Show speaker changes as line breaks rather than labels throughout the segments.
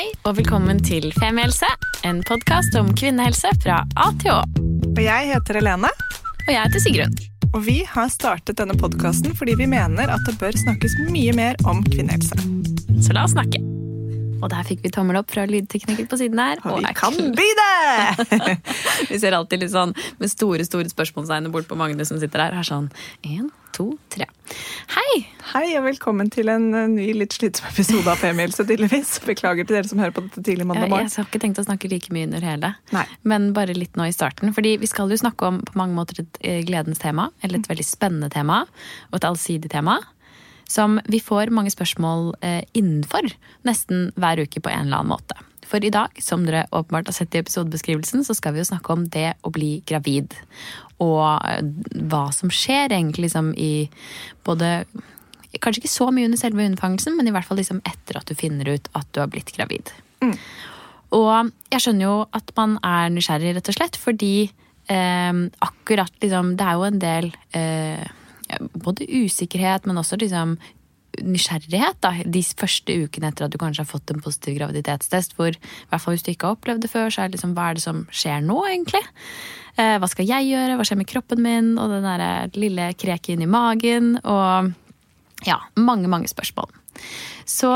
Hei og velkommen til Femihelse, en podkast om kvinnehelse fra A til Å.
Og jeg heter Helene.
Og jeg heter Sigrun.
Og vi har startet denne podkasten fordi vi mener at det bør snakkes mye mer om kvinnehelse.
Så la oss snakke. Og der fikk vi tommel opp fra lydtekniker på siden her.
Og vi
er
kan by det!
Vi ser alltid litt sånn med store store spørsmålstegn bort på Magne som sitter der. Her sånn, en, to, tre. Hei!
Hei og velkommen til en eh, ny litt slitsom episode av Femihelse, tydeligvis. Beklager til dere som hører på dette tidlig
mandag
mandag
jeg har ikke tenkt å snakke like mye under hele,
Nei.
men bare litt nå i starten. Fordi vi skal jo snakke om på mange måter et eh, gledens tema, eller et veldig spennende tema, og et allsidig tema. Som vi får mange spørsmål eh, innenfor nesten hver uke på en eller annen måte. For i dag, som dere åpenbart har sett i episodebeskrivelsen, så skal vi jo snakke om det å bli gravid. Og eh, hva som skjer egentlig liksom i både Kanskje ikke så mye under selve unnfangelsen, men i hvert fall liksom etter at du finner ut at du har blitt gravid. Og jeg skjønner jo at man er nysgjerrig, rett og slett, fordi eh, akkurat liksom Det er jo en del eh, både usikkerhet, men også liksom nysgjerrighet da, de første ukene etter at du kanskje har fått en positiv graviditetstest. Hvor, i hvert fall hvis du ikke har opplevd det før, så er det liksom hva er det som skjer nå, egentlig? Eh, hva skal jeg gjøre? Hva skjer med kroppen min? Og den der lille kreket inni magen. Og ja, mange, mange spørsmål. Så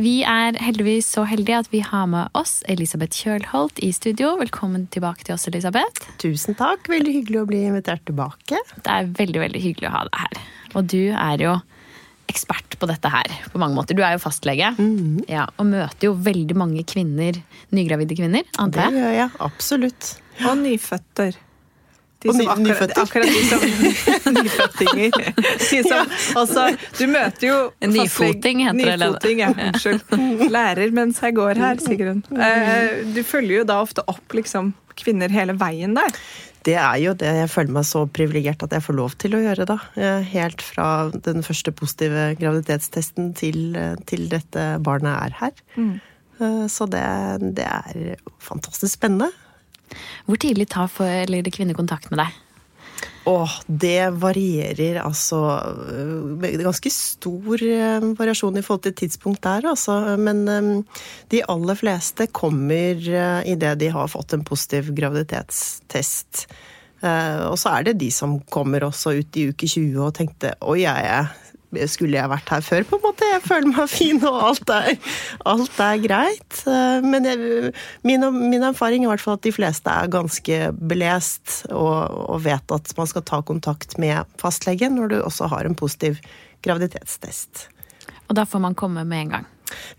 vi er heldigvis så heldige at vi har med oss Elisabeth Kjølholt i studio. Velkommen tilbake til oss, Elisabeth.
Tusen takk. Veldig hyggelig å bli invitert tilbake.
Det er veldig veldig hyggelig å ha deg her. Og du er jo ekspert på dette her på mange måter. Du er jo fastlege ja, og møter jo veldig mange kvinner, nygravide kvinner,
Det
antar jeg.
gjør jeg absolutt.
Og nyføtter. De
Og ny-
akkurat,
nyføtter.
akkurat de som Nyføttinger. De som, altså, du møter jo
nyfoting heter det.
Nyfoting, ja. Unnskyld. Lærer mens jeg går her, Sigrun. Eh, Du følger jo da ofte opp liksom, kvinner hele veien der.
Det er jo det jeg føler meg så privilegert at jeg får lov til å gjøre, da. Eh, Helt fra den første positive graviditetstesten til, eh, til dette barnet er her. Mm. Så det, det er fantastisk spennende.
Hvor tidlig tar kvinner kontakt med deg?
Åh, det varierer altså øh, ganske stor øh, variasjon i forhold til tidspunkt der, altså. Men øh, de aller fleste kommer idet de har fått en positiv graviditetstest. Og så er det de som kommer også ut i uke 20 og tenkte oi, jeg er skulle jeg vært her før, på en måte? Jeg føler meg fin, og alt er, alt er greit. Eh, Men jeg, min, min erfaring er i hvert fall at de fleste er ganske belest og, og vet at man skal ta kontakt med fastlegen når du også har en positiv graviditetstest.
Og da får man komme med en gang.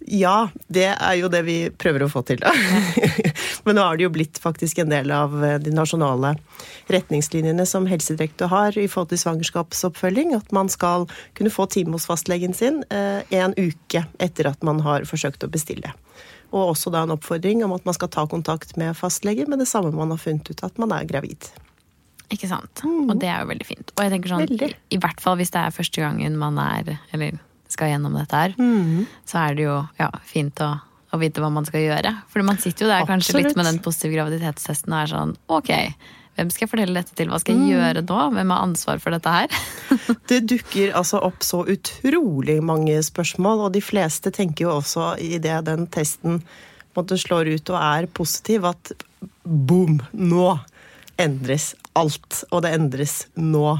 Ja, det er jo det vi prøver å få til. Men nå har det jo blitt faktisk en del av eh, de nasjonale retningslinjene som Helsedirektoratet har i forhold til svangerskapsoppfølging, at man skal kunne få time hos fastlegen sin eh, en uke etter at man har forsøkt å bestille. Og også da en oppfordring om at man skal ta kontakt med fastlege med det samme man har funnet ut at man er gravid.
Ikke sant? Og det er jo veldig fint. Og jeg tenker sånn,
Veldig.
i hvert fall hvis det er første gangen man er, eller skal gjennom dette her, så er det jo ja, fint å, å vite hva man skal gjøre. For man sitter jo der kanskje litt med den positive graviditetstesten og er sånn, ok, hvem skal jeg fortelle dette til? Hva skal jeg gjøre nå? Hvem har ansvar for dette her?
Det dukker altså opp så utrolig mange spørsmål, og de fleste tenker jo også idet den testen måtte slår ut og er positiv, at boom, nå endres alt. Og det endres nå.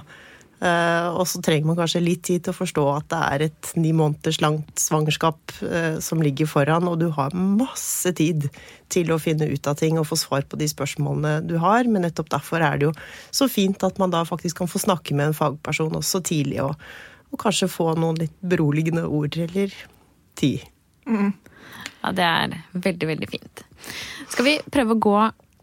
Eh, og så trenger man kanskje litt tid til å forstå at det er et ni måneders langt svangerskap eh, som ligger foran, og du har masse tid til å finne ut av ting og få svar på de spørsmålene du har. Men nettopp derfor er det jo så fint at man da faktisk kan få snakke med en fagperson også tidlig, og, og kanskje få noen litt beroligende ord eller tid.
Ja, det er veldig, veldig fint. Skal vi prøve å gå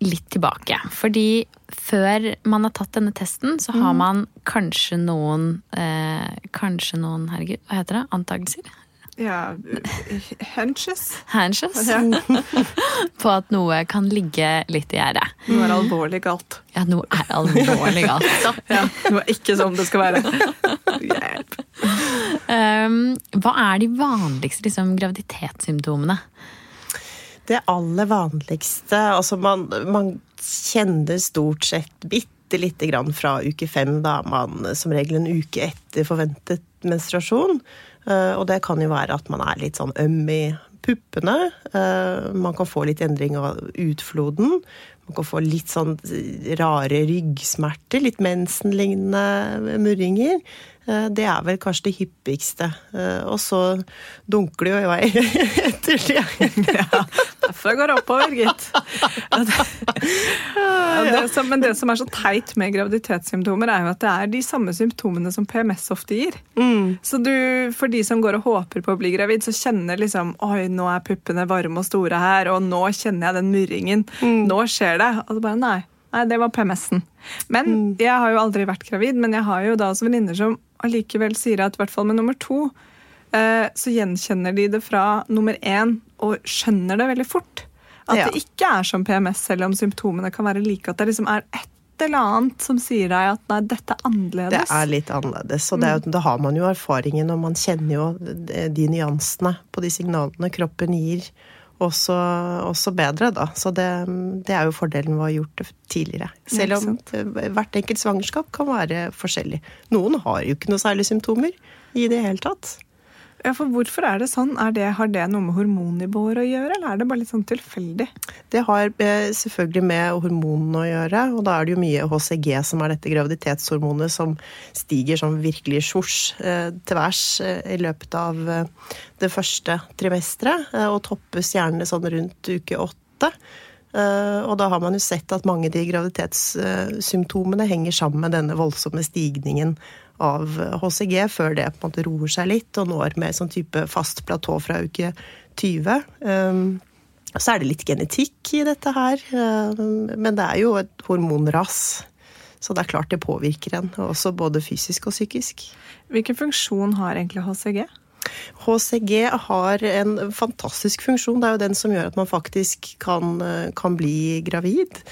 litt tilbake? Fordi før man har tatt denne testen, så har man kanskje noen eh, Kanskje noen, herregud, hva heter det? Antakelser?
Ja, hunches.
Hunches.
Ja.
På at noe kan ligge litt i gjerdet.
Noe er alvorlig galt.
Ja, noe er alvorlig galt.
Ja, noe er ikke som det skal være. Hjelp.
Um, hva er de vanligste liksom, graviditetssymptomene?
Det aller vanligste Altså, man, man kjenner stort sett bitte lite grann fra uke fem. Da man som regel en uke etter forventet menstruasjon. Eh, Og det kan jo være at man er litt sånn øm i puppene. Eh, man kan få litt endring av utfloden. Man kan få litt sånn rare ryggsmerter, litt mensenlignende murringer. Eh, det er vel kanskje det hyppigste. Eh, og så dunker det jo i vei etter det.
Ja, derfor går det oppover, gitt. Det som, men det som er så teit med graviditetssymptomer, er jo at det er de samme symptomene som PMS ofte gir.
Mm.
Så du, for de som går og håper på å bli gravid, så kjenner liksom Oi, nå er puppene varme og store her, og nå kjenner jeg den murringen. Nå skjer det. Og så bare nei. Nei, det var PMS-en. Men jeg har jo aldri vært gravid, men jeg har jo da også venninner som allikevel sier at i hvert fall med nummer to, eh, så gjenkjenner de det fra nummer én og skjønner det veldig fort. At
Ja.
det ikke er som PMS, selv om symptomene kan være like. At det liksom er et eller annet som sier deg at nei, dette er annerledes.
Det er litt annerledes. Og det jo- da har man jo erfaringen, og man kjenner jo de nyansene på de signalene kroppen gir. Også, også bedre, da. Så det, det er jo fordelen ved å ha gjort det tidligere. Selv om hvert enkelt svangerskap kan være forskjellig. Noen har jo ikke noe særlig symptomer i det hele tatt.
Ja, for Hvorfor er det sånn? Er det, har det noe med hormonnivåer å gjøre, eller er det bare litt sånn tilfeldig?
Det har eh, selvfølgelig med hormonene å gjøre, og da er det jo mye HCG, som er dette graviditetshormonet som stiger som virkelig sjosj til værs i løpet av eh, det første trimesteret, eh, og toppes gjerne sånn rundt uke åtte. Og da har man jo sett at mange av de graviditetssymptomene henger sammen med denne voldsomme stigningen av HCG, før det på en måte roer seg litt og når med sånn type fast platå fra uke 20. Um, så er det litt genetikk i dette her, um, men det er jo et hormonras. Så det er klart det påvirker en, også både fysisk og psykisk.
Hvilken funksjon har egentlig HCG?
HCG har en fantastisk funksjon. Det er jo den som gjør at man faktisk kan, kan bli gravid.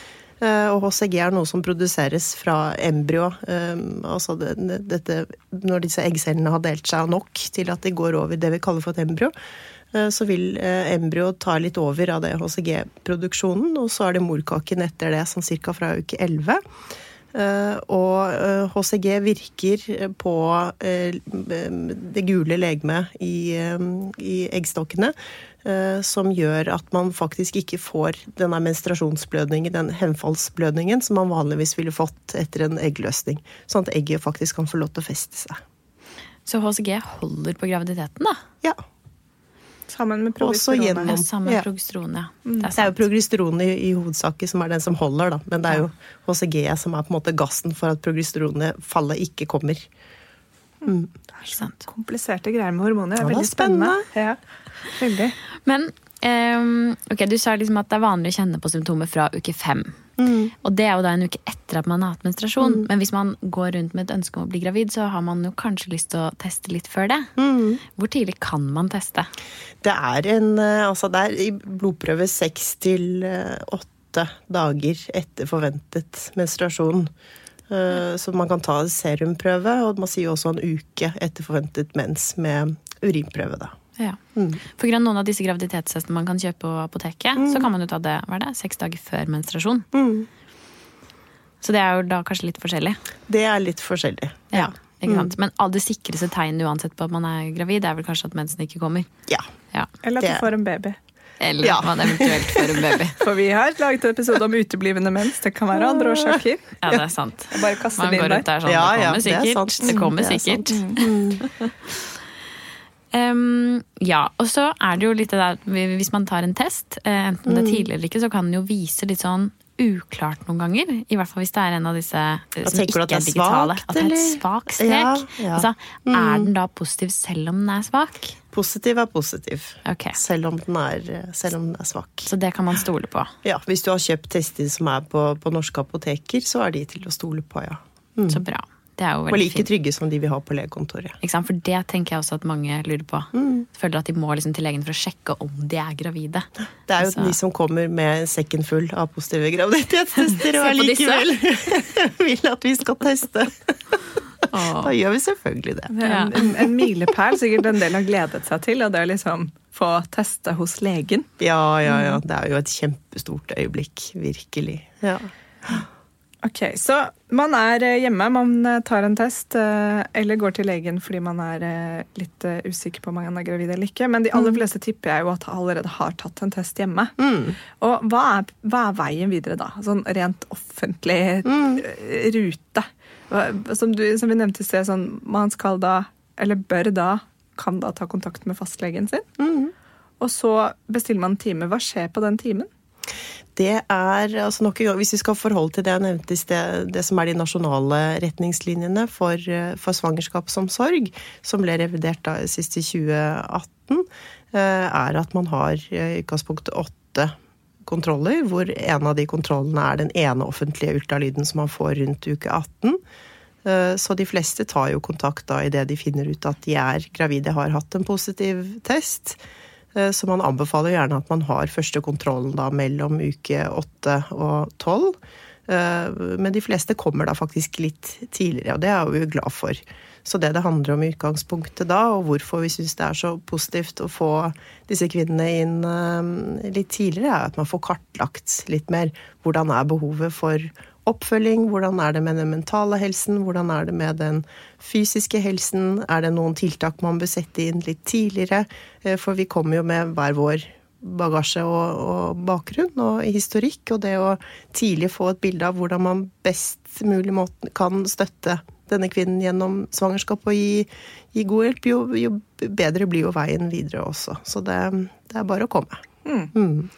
Eh, Og HCG er noe som produseres fra embryo. eh, Altså dette, når disse eggcellene har delt seg nok til at de går over det vi kaller for et embryo, eh, så vil embryo ta litt over av det HCG-produksjonen, og så er det morkaken etter det, sånn cirka fra uke 11. Eh, og eh, HCG virker på eh, det gule legemet i, eh, i eggstokkene, eh, som gjør at man faktisk ikke får denne menstruasjonsblødningen, den henfallsblødningen, som man vanligvis ville fått etter en eggløsning. Sånn at egget faktisk kan få lov til å feste seg.
Så HCG holder på graviditeten, da?
Ja.
Sammen med
Også
progesteronet.
gjennom-
Ja, sammen med progesteron, ja. Det er
Det er jo progesteron i, i hovedsaket som er den som holder, da. Men det er jo HCG som er på en måte gassen for at progesteronet fallet ikke kommer.
det er så
Kompliserte greier med hormoner. Det er
det er
veldig spennende. Ja, veldig.
Men um, ok, du sa liksom at det er vanlig å kjenne på symptomer fra uke fem. Og det er jo da en uke etter at man har hatt menstruasjon. Men hvis man går rundt med et ønske om å bli gravid, så har man jo kanskje lyst til å teste litt før det. Hvor tidlig kan man teste?
Det er en eh, Altså, det er i blodprøve seks til eh, åtte dager etter forventet menstruasjon. Eh, Så man kan ta serumprøve, og man sier også en uke etter forventet mens med urinprøve, da.
Ja. Grunn av noen av disse graviditetstestene man kan kjøpe på apoteket, så kan man jo ta det hva er det, seks dager før menstruasjon. Så det er jo da kanskje litt forskjellig.
Det er litt forskjellig.
Ja, ikke sant? Men all det sikreste tegnet uansett på at man er gravid, er vel kanskje at mensen ikke kommer.
Ja.
Ja.
Eller at du får en baby.
Eller
Ja.
man eventuelt får en baby.
For vi har laget en episode om uteblivende mens. Det kan være andre årsaker.
Ja, det er sant.
Bare
Man går ut
der.
sånn,
Ja,
det
ja,
kommer
det er
sikkert. Det kommer
Det er
sikkert. Um, ja, og så er det jo litt det der Hvis man tar en test, eh, enten
Mm.
det er tidlig eller ikke, så kan den jo vise litt sånn uklart noen ganger. I hvert fall hvis det er en av disse eh, som ikke er
er
digitale.
Svagt,
At det er et
eller?
svak strek.
Ja, ja.
Altså, er den da positiv selv om den er svak?
Positiv er positiv.
okay.
Selv om den er, selv om den er svak.
Så det kan man stole på.
Ja, Hvis du har kjøpt tester som er på, på norske apoteker, så er de til å stole på, ja.
Så bra. Det er jo
Og like
fint.
trygge som de vi har på legekontoret.
Ikke sant? For det tenker jeg også at mange lurer på.
Mm.
Føler at de må liksom til legen for å sjekke om de er gravide.
Det er jo
Altså-
de som kommer med sekken full av positive graviditetstester og allikevel vil at vi skal teste.
Åh.
Da gjør vi selvfølgelig det.
Det er en, en, en milepæl sikkert en del har gledet seg til. Og det å liksom få teste hos legen.
Ja, ja, ja. Det er jo et kjempestort øyeblikk. Virkelig. Ja.
Ok, Så man er eh, hjemme, man eh, tar en test, eh, eller går til legen fordi man er litt usikker på om man er gravid eller ikke. Men de aller mm. fleste tipper jeg jo at allerede har tatt en test hjemme. Mm. Og hva er, hva er, veien videre da? Sånn rent offentlig mm. rute. Som, du, som, vi nevnte i sted, sånn, man skal da, eller bør da, kan da ta kontakt med fastlegen sin. Mm. Og så bestiller man en time. Hva skjer på den timen?
Det er altså nok en gang, Hvis vi skal forholde til det jeg nevnte i sted, det som er de nasjonale retningslinjene for, for svangerskapsomsorg, som ble revidert da sist i 2018, eh, er at man har i utgangspunktet åtte kontroller, hvor en av de kontrollene er den ene offentlige ultralyden som man får rundt uke 18. Eh, så de fleste tar jo kontakt da idet de finner ut at de er gravide, har hatt en positiv test. Eh, så man anbefaler gjerne at man har første kontrollen da mellom uke åtte og tolv. Eh, men de fleste kommer da faktisk litt tidligere, og det er vi jo glad for. Så det det handler om i utgangspunktet da, og hvorfor vi syns det er så positivt å få disse kvinnene inn eh, litt tidligere, er at man får kartlagt litt mer hvordan er behovet for oppfølging? Hvordan er det med den mentale helsen? Hvordan er det med den fysiske helsen? Er det noen tiltak man bør sette inn litt tidligere? Eh, for vi kommer jo med hver vår bagasje og, og, bakgrunn og historikk, og det å tidlig få et bilde av hvordan man best mulig måte kan støtte denne kvinnen gjennom svangerskap og gi, gi god hjelp, jo, jo, bedre blir jo veien videre også. Så det, det er bare å komme. Mm. Mm.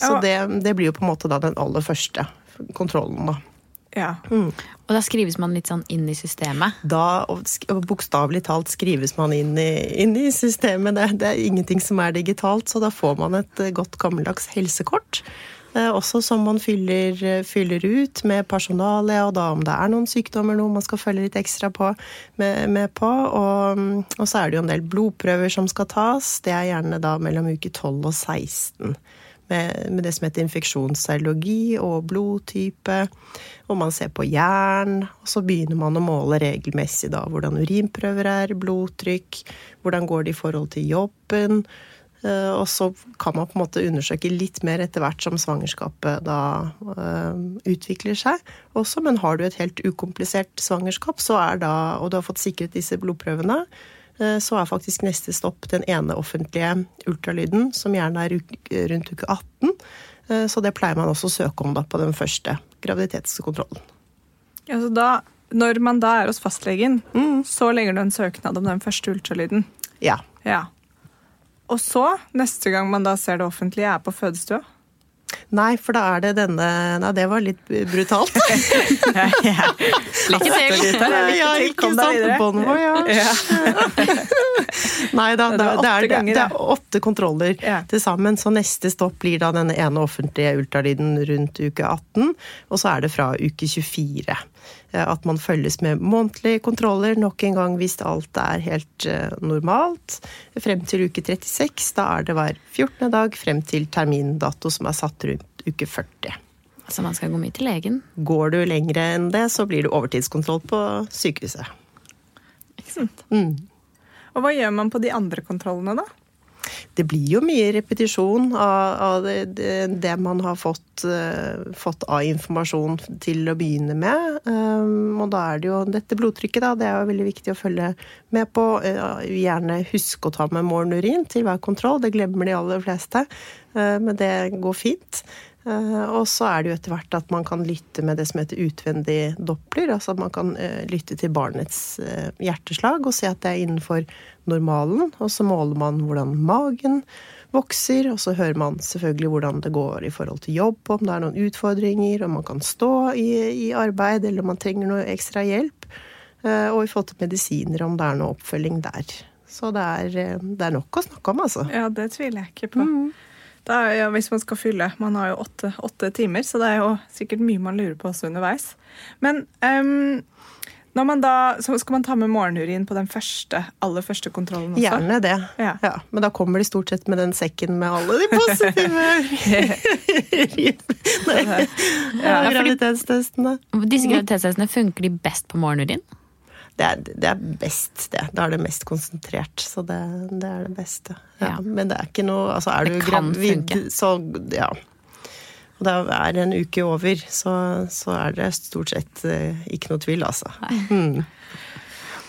Så det, det, blir jo på en måte da den aller første kontrollen, da.
Ja.
Mm. Og da skrives man litt sånn inn i systemet?
Da, bokstavelig talt skrives man inn i, inn i systemet. Det, det, er ingenting som er digitalt, så da får man et eh, godt gammeldags helsekort. Eh, også som man fyller, eh, fyller, ut med personale, og da om det er noen sykdommer noe man skal følge litt ekstra på, med, med på. Og, og, så er det jo en del blodprøver som skal tas. Det er gjerne da mellom uke 12 og 16 med, med det som heter infeksjonsserologi og blodtype. Og man ser på jern, og så begynner man å måle regelmessig da hvordan urinprøver er, blodtrykk, hvordan går det i forhold til jobben. Eh, og så kan man på en måte undersøke litt mer etter hvert som svangerskapet da uh, utvikler seg. Også, men har du et helt ukomplisert svangerskap, så er da, og du har fått sikret disse blodprøvene, så er faktisk neste stopp den ene offentlige ultralyden, som gjerne er rundt uke 18. Eh, så det pleier man også å søke om da på den første graviditetskontrollen.
Ja, så da, når man da er hos fastlegen, mm. så legger du en søknad om den første ultralyden?
Ja.
ja. Og så, neste gang man da ser det offentlige, er på fødestua?
Nei, for da er det denne Nei, det var litt brutalt.
Lykke til!
Ja, ikke sant. Bon ja. Nei da, det, det, er, det, er, åtte kontroller ja. til sammen. Så neste stopp blir da denne ene offentlige ultralyden rundt uke 18. Og så er det fra uke 24. Eh, at man følges med månedlige kontroller, nok en gang hvis alt er helt eh, normalt. Frem til uke 36. Da er det hver 14. dag frem til termindato som er satt rundt uke 40.
Så man skal gå mye til legen?
Går du lengre enn det, så blir det overtidskontroll på sykehuset.
Ikke sant. Mm. Og hva gjør man på de andre kontrollene, da?
Det blir jo mye repetisjon av, av det, det, man har fått, uh, fått, av informasjon til å begynne med. Um, og da er det jo dette blodtrykket, da. Det er jo veldig viktig å følge med på. Uh, gjerne huske å ta med morgenurin til hver kontroll. Det glemmer de aller fleste. Uh, men det går fint. Eh, og så er det jo etter hvert at man kan lytte med det som heter utvendig doppler. Altså at man kan eh, lytte til barnets eh, hjerteslag og se at det er innenfor normalen. Og så måler man hvordan magen vokser, og så hører man selvfølgelig hvordan det går i forhold til jobb, om det er noen utfordringer, om man kan stå i, i arbeid, eller om man trenger noe ekstra hjelp. Og i forhold til medisiner, om det er noe oppfølging der. Så det er, det er nok å snakke om, altså.
Ja, det tviler jeg ikke på. Mm. Er, ja, hvis man skal fylle Man har jo åtte, åtte, timer, så det er jo sikkert mye man lurer på også underveis. Men um, når man da, så skal man ta med morgenurin på den første, aller første kontrollen også?
Gjerne det. Ja. Ja, men da kommer de stort sett med den sekken med alle de positive ja, graviditetstestene.
Disse graviditetstestene funker de best på morgenurin?
Det er, det er, best, det. Da er det mest konsentrert. Så det, det er det beste. Ja, ja. Men det er ikke noe altså, Er
det du gravid,
så ja. Og det er en uke over, så, så er det stort sett eh, ikke noe tvil, altså. Mm.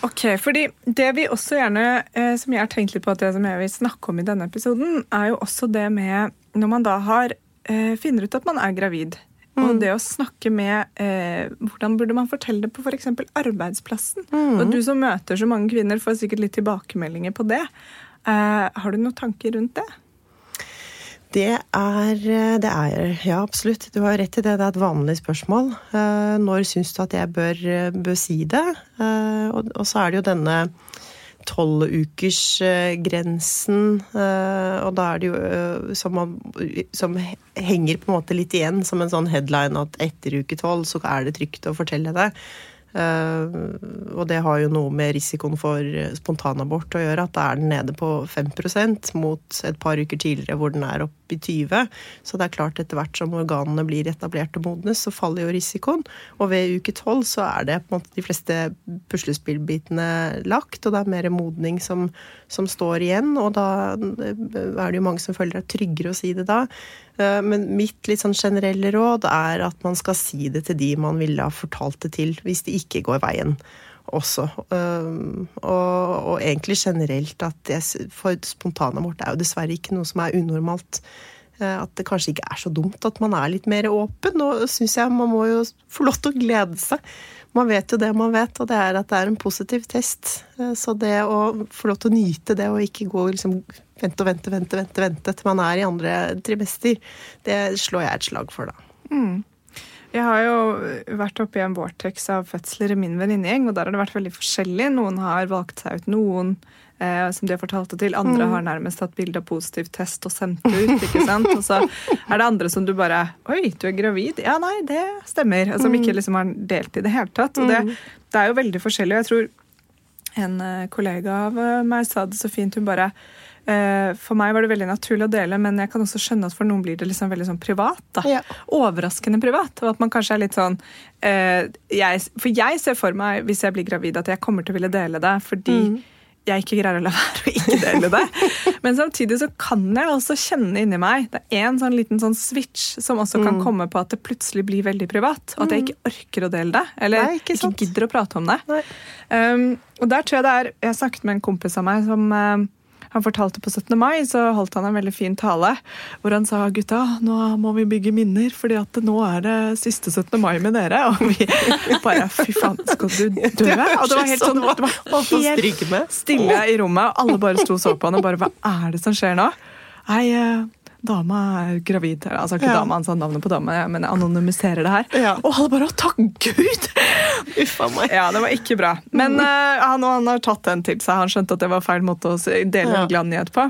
Ok, fordi det vi også gjerne, eh, som jeg har tenkt litt på at det som jeg vil snakke om i denne episoden, er jo også det med når man da har eh, finner ut at man er gravid. Mm. Og det å snakke med eh, Hvordan burde man fortelle det på f.eks. arbeidsplassen? Mm. Og du som møter så mange kvinner, får sikkert litt tilbakemeldinger på det. Eh, har du noen tanker rundt det?
Det er, det er, Ja, absolutt. Du har rett i det. Det er et vanlig spørsmål. Eh, når syns du at jeg bør, bør si det? Eh, og, og, så er det jo denne tolvukersgrensen, eh, og da er det jo som, man, som, henger på en måte litt igjen som en sånn headline at etter uke tolv så er det trygt å fortelle det. Eh, og det har jo noe med risikoen for spontanabort å gjøre, at da er den nede på 5% mot et par uker tidligere hvor den er oppe i 20 Så det er klart etter hvert som organene blir etablert og modnes, så faller jo risikoen. Og ved uke 12 så er det på en måte de fleste puslespillbitene lagt, og det er mer modning som, som står igjen. Og da er det jo mange som føler er tryggere å si det da. Eh, men mitt litt sånn generelle råd er at man skal si det til de man ville ha fortalt det til, hvis det ikke går veien også. Eh, og, og egentlig generelt at det, for spontanabort er jo dessverre ikke noe som er unormalt. Eh, at det kanskje ikke er så dumt at man er litt mer åpen. Og syns jeg man må jo få lov til å glede seg. Man vet jo det man vet, og det er at det er en positiv test. Så det å få lov til å nyte det og ikke gå liksom vente og vente, vente, vente, vente til man er i andre trimester. Det slår jeg et slag for, da. Mm.
Jeg har jo vært oppe i en vortex av fødsler i min venninnegjeng, og der har det vært veldig forskjellig. Noen har valgt seg ut noen eh, som de har fortalt det til. Andre mm. har nærmest tatt bilde av positiv test og sendt ut. ikke sant? Og så er det andre som du bare Oi, du er gravid? Ja, nei, det stemmer. Og som mm. ikke liksom har delt i det hele tatt. Og det, mm. det er jo veldig forskjellig. og jeg tror en eh, kollega av eh, meg sa det så fint. Hun bare Eh, for meg var det veldig naturlig å dele, men jeg kan også skjønne at for noen blir det liksom veldig sånn privat. da. Ja. Overraskende privat. Og at man kanskje er litt sånn eh, jeg, For jeg ser for meg, hvis jeg blir gravid, at jeg kommer til å ville dele det fordi mm. Jeg ikke greier å la være å ikke dele det. Men samtidig så kan jeg også kjenne inni meg Det er en sånn liten sånn switch som også kan mm. komme på at det plutselig blir veldig privat. Og at jeg mm. ikke orker å dele det. Eller Nei, ikke, ikke, gidder å prate om det. Um, og der tror jeg det er Jeg snakket med en kompis av meg som uh, han fortalte på 17. mai, så holdt han en veldig fin tale hvor han sa gutta, nå må vi bygge minner, fordi at nå er det siste 17. mai med dere. Og vi bare fy faen, skal du dø? Og det var helt sånn, det var helt stille i rommet, og alle bare sto og så på han og bare hva er det som skjer nå? Nei, eh, dama er gravid. Altså ikke ja. dama, han sa navnet på dama, men jeg anonymiserer det her. Ja. Og alle bare å, takk Gud! Uffa meg. Ja, det var ikke bra. Men uh, han, han, har tatt den til seg. Han skjønte at det var feil måte å dele en glad nyhet på.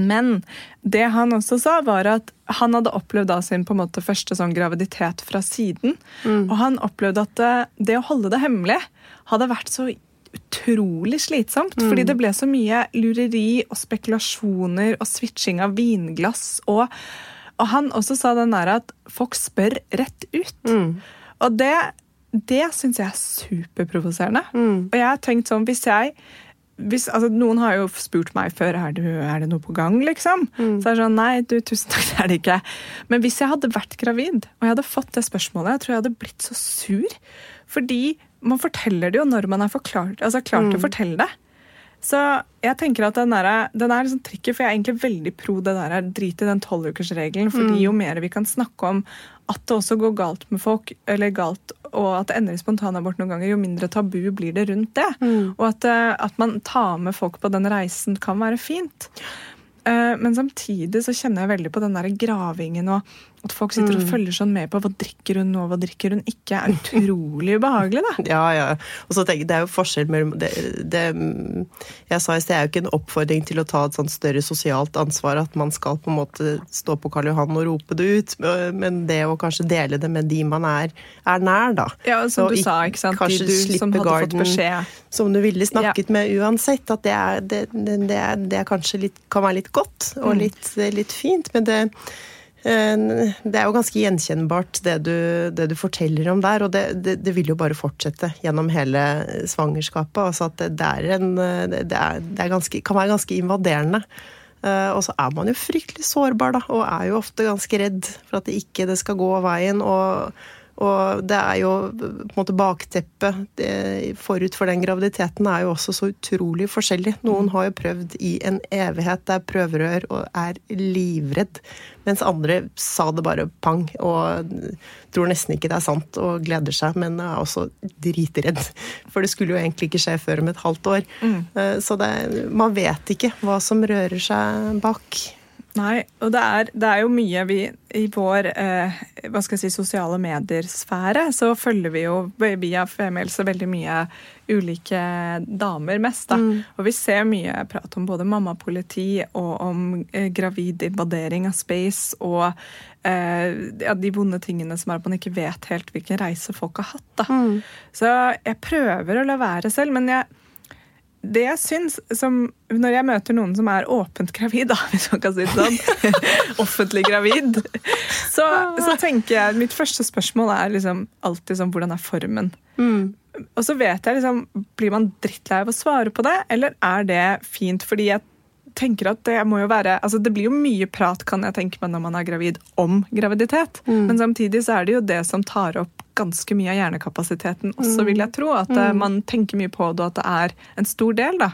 Men det han også sa, var at han hadde opplevd da sin på en måte første sånn graviditet fra siden. Mm. Og han opplevde at det, det å holde det hemmelig hadde vært så utrolig slitsomt. Mm. Fordi det ble så mye lureri og spekulasjoner og switching av vinglass. Og, og han også sa den der at folk spør rett ut. Mm. Og det, det syns jeg er superprovoserende. Mm. Og jeg har tenkt sånn, hvis jeg hvis, altså, noen har jo spurt meg før er, det, er det noe på gang, liksom. Mm. Så er det sånn nei, du, tusen takk, det er det ikke. Men hvis jeg hadde vært gravid og jeg hadde fått det spørsmålet, jeg tror jeg hadde blitt så sur. Fordi man forteller det jo når man er forklart, altså klart mm. å fortelle det. Så jeg tenker at den, der, den er liksom tricky, for jeg er egentlig veldig pro det der drit i den tolvukersregelen. fordi mm. jo mer vi kan snakke om at det også går galt med folk, eller galt, og at det ender i spontanabort noen ganger, jo mindre tabu blir det rundt det. Mm. Og at, eh, at, man tar med folk på den reisen kan være fint. Eh, men samtidig så kjenner jeg veldig på den der gravingen og at folk sitter og mm. følger sånn med på hva drikker hun nå, hva drikker hun ikke, er utrolig ubehagelig. da.
Ja, ja. Og så tenker jeg, Det er jo forskjell mellom det, det, Jeg sa i sted, det er jo ikke en oppfordring til å ta et sånt større sosialt ansvar, at man skal på en måte stå på Karl Johan og rope det ut, men det å kanskje dele det med de man er, er nær, da.
Ja, som du sa, ikke sant. De du som hadde garden, fått beskjed.
Som du ville snakket ja. med uansett. At det, er, det, det, det er kanskje litt, kan være litt godt og mm. litt, litt fint. men det det er jo ganske gjenkjennbart det du, det du forteller om der, og det, det, det, vil jo bare fortsette gjennom hele svangerskapet. Altså at det, er en, det, er, ganske, kan være ganske invaderende. Eh, og så er man jo fryktelig sårbar, da, og er jo ofte ganske redd for at det ikke skal gå veien. og og det er jo på en måte bakteppet forut for den graviditeten er jo også så utrolig forskjellig. Noen har jo prøvd i en evighet, det er prøverør og er livredd. Mens andre sa det bare pang og tror nesten ikke det er sant og gleder seg, men er også dritredd. For det skulle jo egentlig ikke skje før om et halvt år. Mm. Eh, så det, man vet ikke hva som rører seg bak.
Nei, og det er, det er, jo mye vi i vår eh, hva skal jeg si, sosiale medier-sfære, så følger vi jo via Femihelse veldig mye ulike damer mest. da. Mm. Og vi ser mye prat om både mammapoliti og om eh, gravid invadering av space og eh, ja, de vonde tingene som er at man ikke vet helt hvilken reise folk har hatt. da. Mm. Så jeg prøver å la være selv, men jeg det jeg syns som, Når jeg møter noen som er åpent gravid, da, hvis man kan si det sånn, offentlig gravid, så, så, tenker jeg Mitt første spørsmål er liksom alltid sånn Hvordan er formen? Mm. Og så vet jeg liksom Blir man drittlei av å svare på det, eller er det fint? Fordi jeg tenker at det må jo være altså Det blir jo mye prat kan jeg tenke meg når man er gravid om graviditet, mm. men samtidig så er det jo det som tar opp ganske mye av hjernekapasiteten også, vil jeg tro. At eh, mm. man tenker mye på det, og at det er en stor del. da.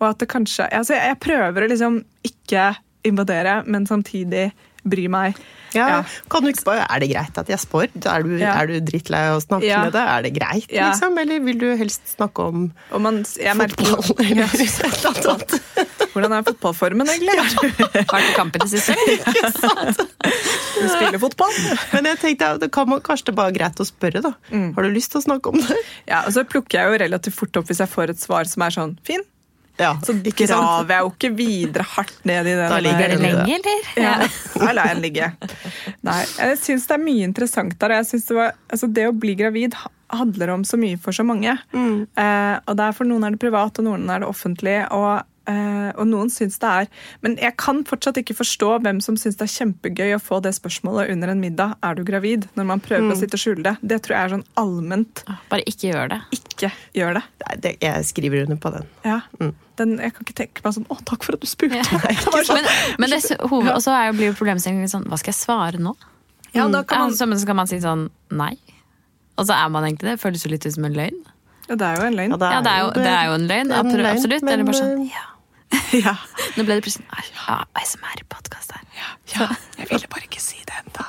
Og at det kanskje altså Jeg prøver å liksom ikke invadere, men samtidig bry meg.
Ja, ja. Kan du ikke bare, Er det greit at jeg spør? Er du, ja. er du drittlei av å snakke ja. med det? Er det greit, liksom? Eller vil du helst snakke om
man, fotball? Merker, Hvordan er fotballformen egentlig?
Har du kamp i det siste?
Ikke sant? Du spiller fotball.
Men jeg tenkte, det kan man, kanskje det bare greit å spørre, da. Mm. Har du lyst til å snakke om det?
Ja, og så plukker jeg jo relativt fort opp hvis jeg får et svar som er sånn fin. Ja, så graver jeg jo ikke videre hardt ned i den.
Da ligger det lenge, eller?
Ja, da lar jeg den ligge. Nei, jeg syns det er mye interessant der. Jeg synes det, var, altså det å bli gravid handler om så mye for så mange. Mm. Eh, og der For noen er det privat, og noen er det offentlig. Og Uh, og noen syns det er Men jeg kan fortsatt ikke forstå hvem som syns det er kjempegøy å få det spørsmålet under en middag. Er du gravid? Når man prøver mm. å sitte og skjule det. Det tror jeg er sånn allment.
Bare ikke gjør det.
Ikke gjør det.
Nei, det jeg skriver under på den.
Ja. Mm. den. Jeg kan ikke tenke meg sånn Å, takk for at du spurte. Ja.
sånn. Men, men det, hoved, også er jo, blir jo problemstillingen sånn Hva skal jeg svare nå? Ja, da kan man... Ja, så, så kan man si sånn nei. Og så er man egentlig det. Føles jo litt ut som en løgn.
Ja, det er jo en løgn.
Ja, det er, jo, det er jo en løgn. Absolutt. Men, Eller bare sånn ja. ja. Nå ble det plutselig ja, ASMR-podkast her.
Ja, ja, jeg ville bare ikke si det ennå.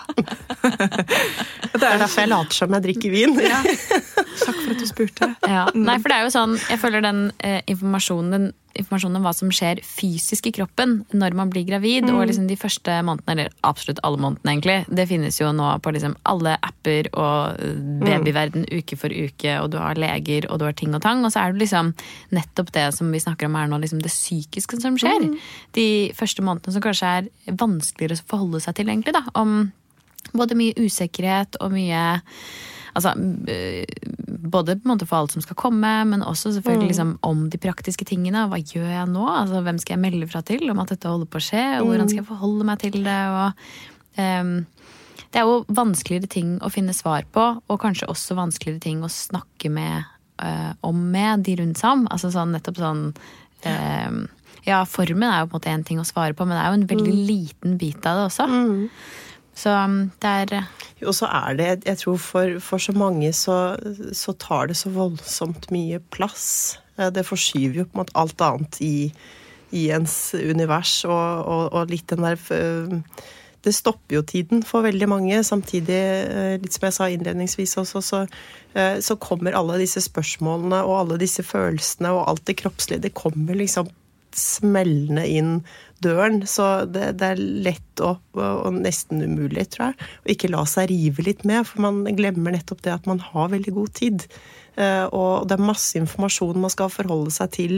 det er derfor jeg later som jeg drikker vin. ja.
Takk for at du spurte.
Ja. Nei, for det er jo sånn, jeg føler den eh, informasjonen den informasjonen, om hva som skjer fysisk i kroppen når man blir gravid. Mm. Og liksom de første månedene, eller absolutt alle månedene, egentlig. Det finnes jo nå på liksom alle apper og eh, mm. babyverden uke for uke, og du har leger og du har ting og tang. Og så er det liksom nettopp det som vi snakker om her nå, liksom det psykiske som skjer. Mm. De første månedene som kanskje er vanskeligere å forholde seg til, egentlig. da, Om både mye usikkerhet og mye Altså både på en måte for alt som skal komme, men også selvfølgelig mm. liksom, om de praktiske tingene. Hva gjør jeg nå? Altså, hvem skal jeg melde fra til om at dette holder på å skje? Og hvordan skal jeg mm. forholde meg til det? Og, um, det er jo vanskeligere ting å finne svar på, og kanskje også vanskeligere ting å snakke med, uh, om med de rundt seg om. Altså sånn nettopp sånn um, Ja, formen er jo på en måte én ting å svare på, men det er jo en veldig mm. liten bit av det også. Mm. Så um, det er Jo,
Og så er det, jeg tror for, for så mange så, så, tar det så voldsomt mye plass. Eh, det forskyver jo på en måte alt annet i, i ens univers, og, og, og, litt den der eh, det stopper jo tiden for veldig mange. Samtidig, litt som jeg sa innledningsvis også, så, så kommer alle disse spørsmålene og alle disse følelsene og alt det kroppslige. Det kommer liksom smellende inn døren. Så det, det er lett og, og, nesten umulig, tror jeg, å ikke la seg rive litt med. For man glemmer nettopp det at man har veldig god tid. Uh, og det er masse informasjon man skal forholde seg til.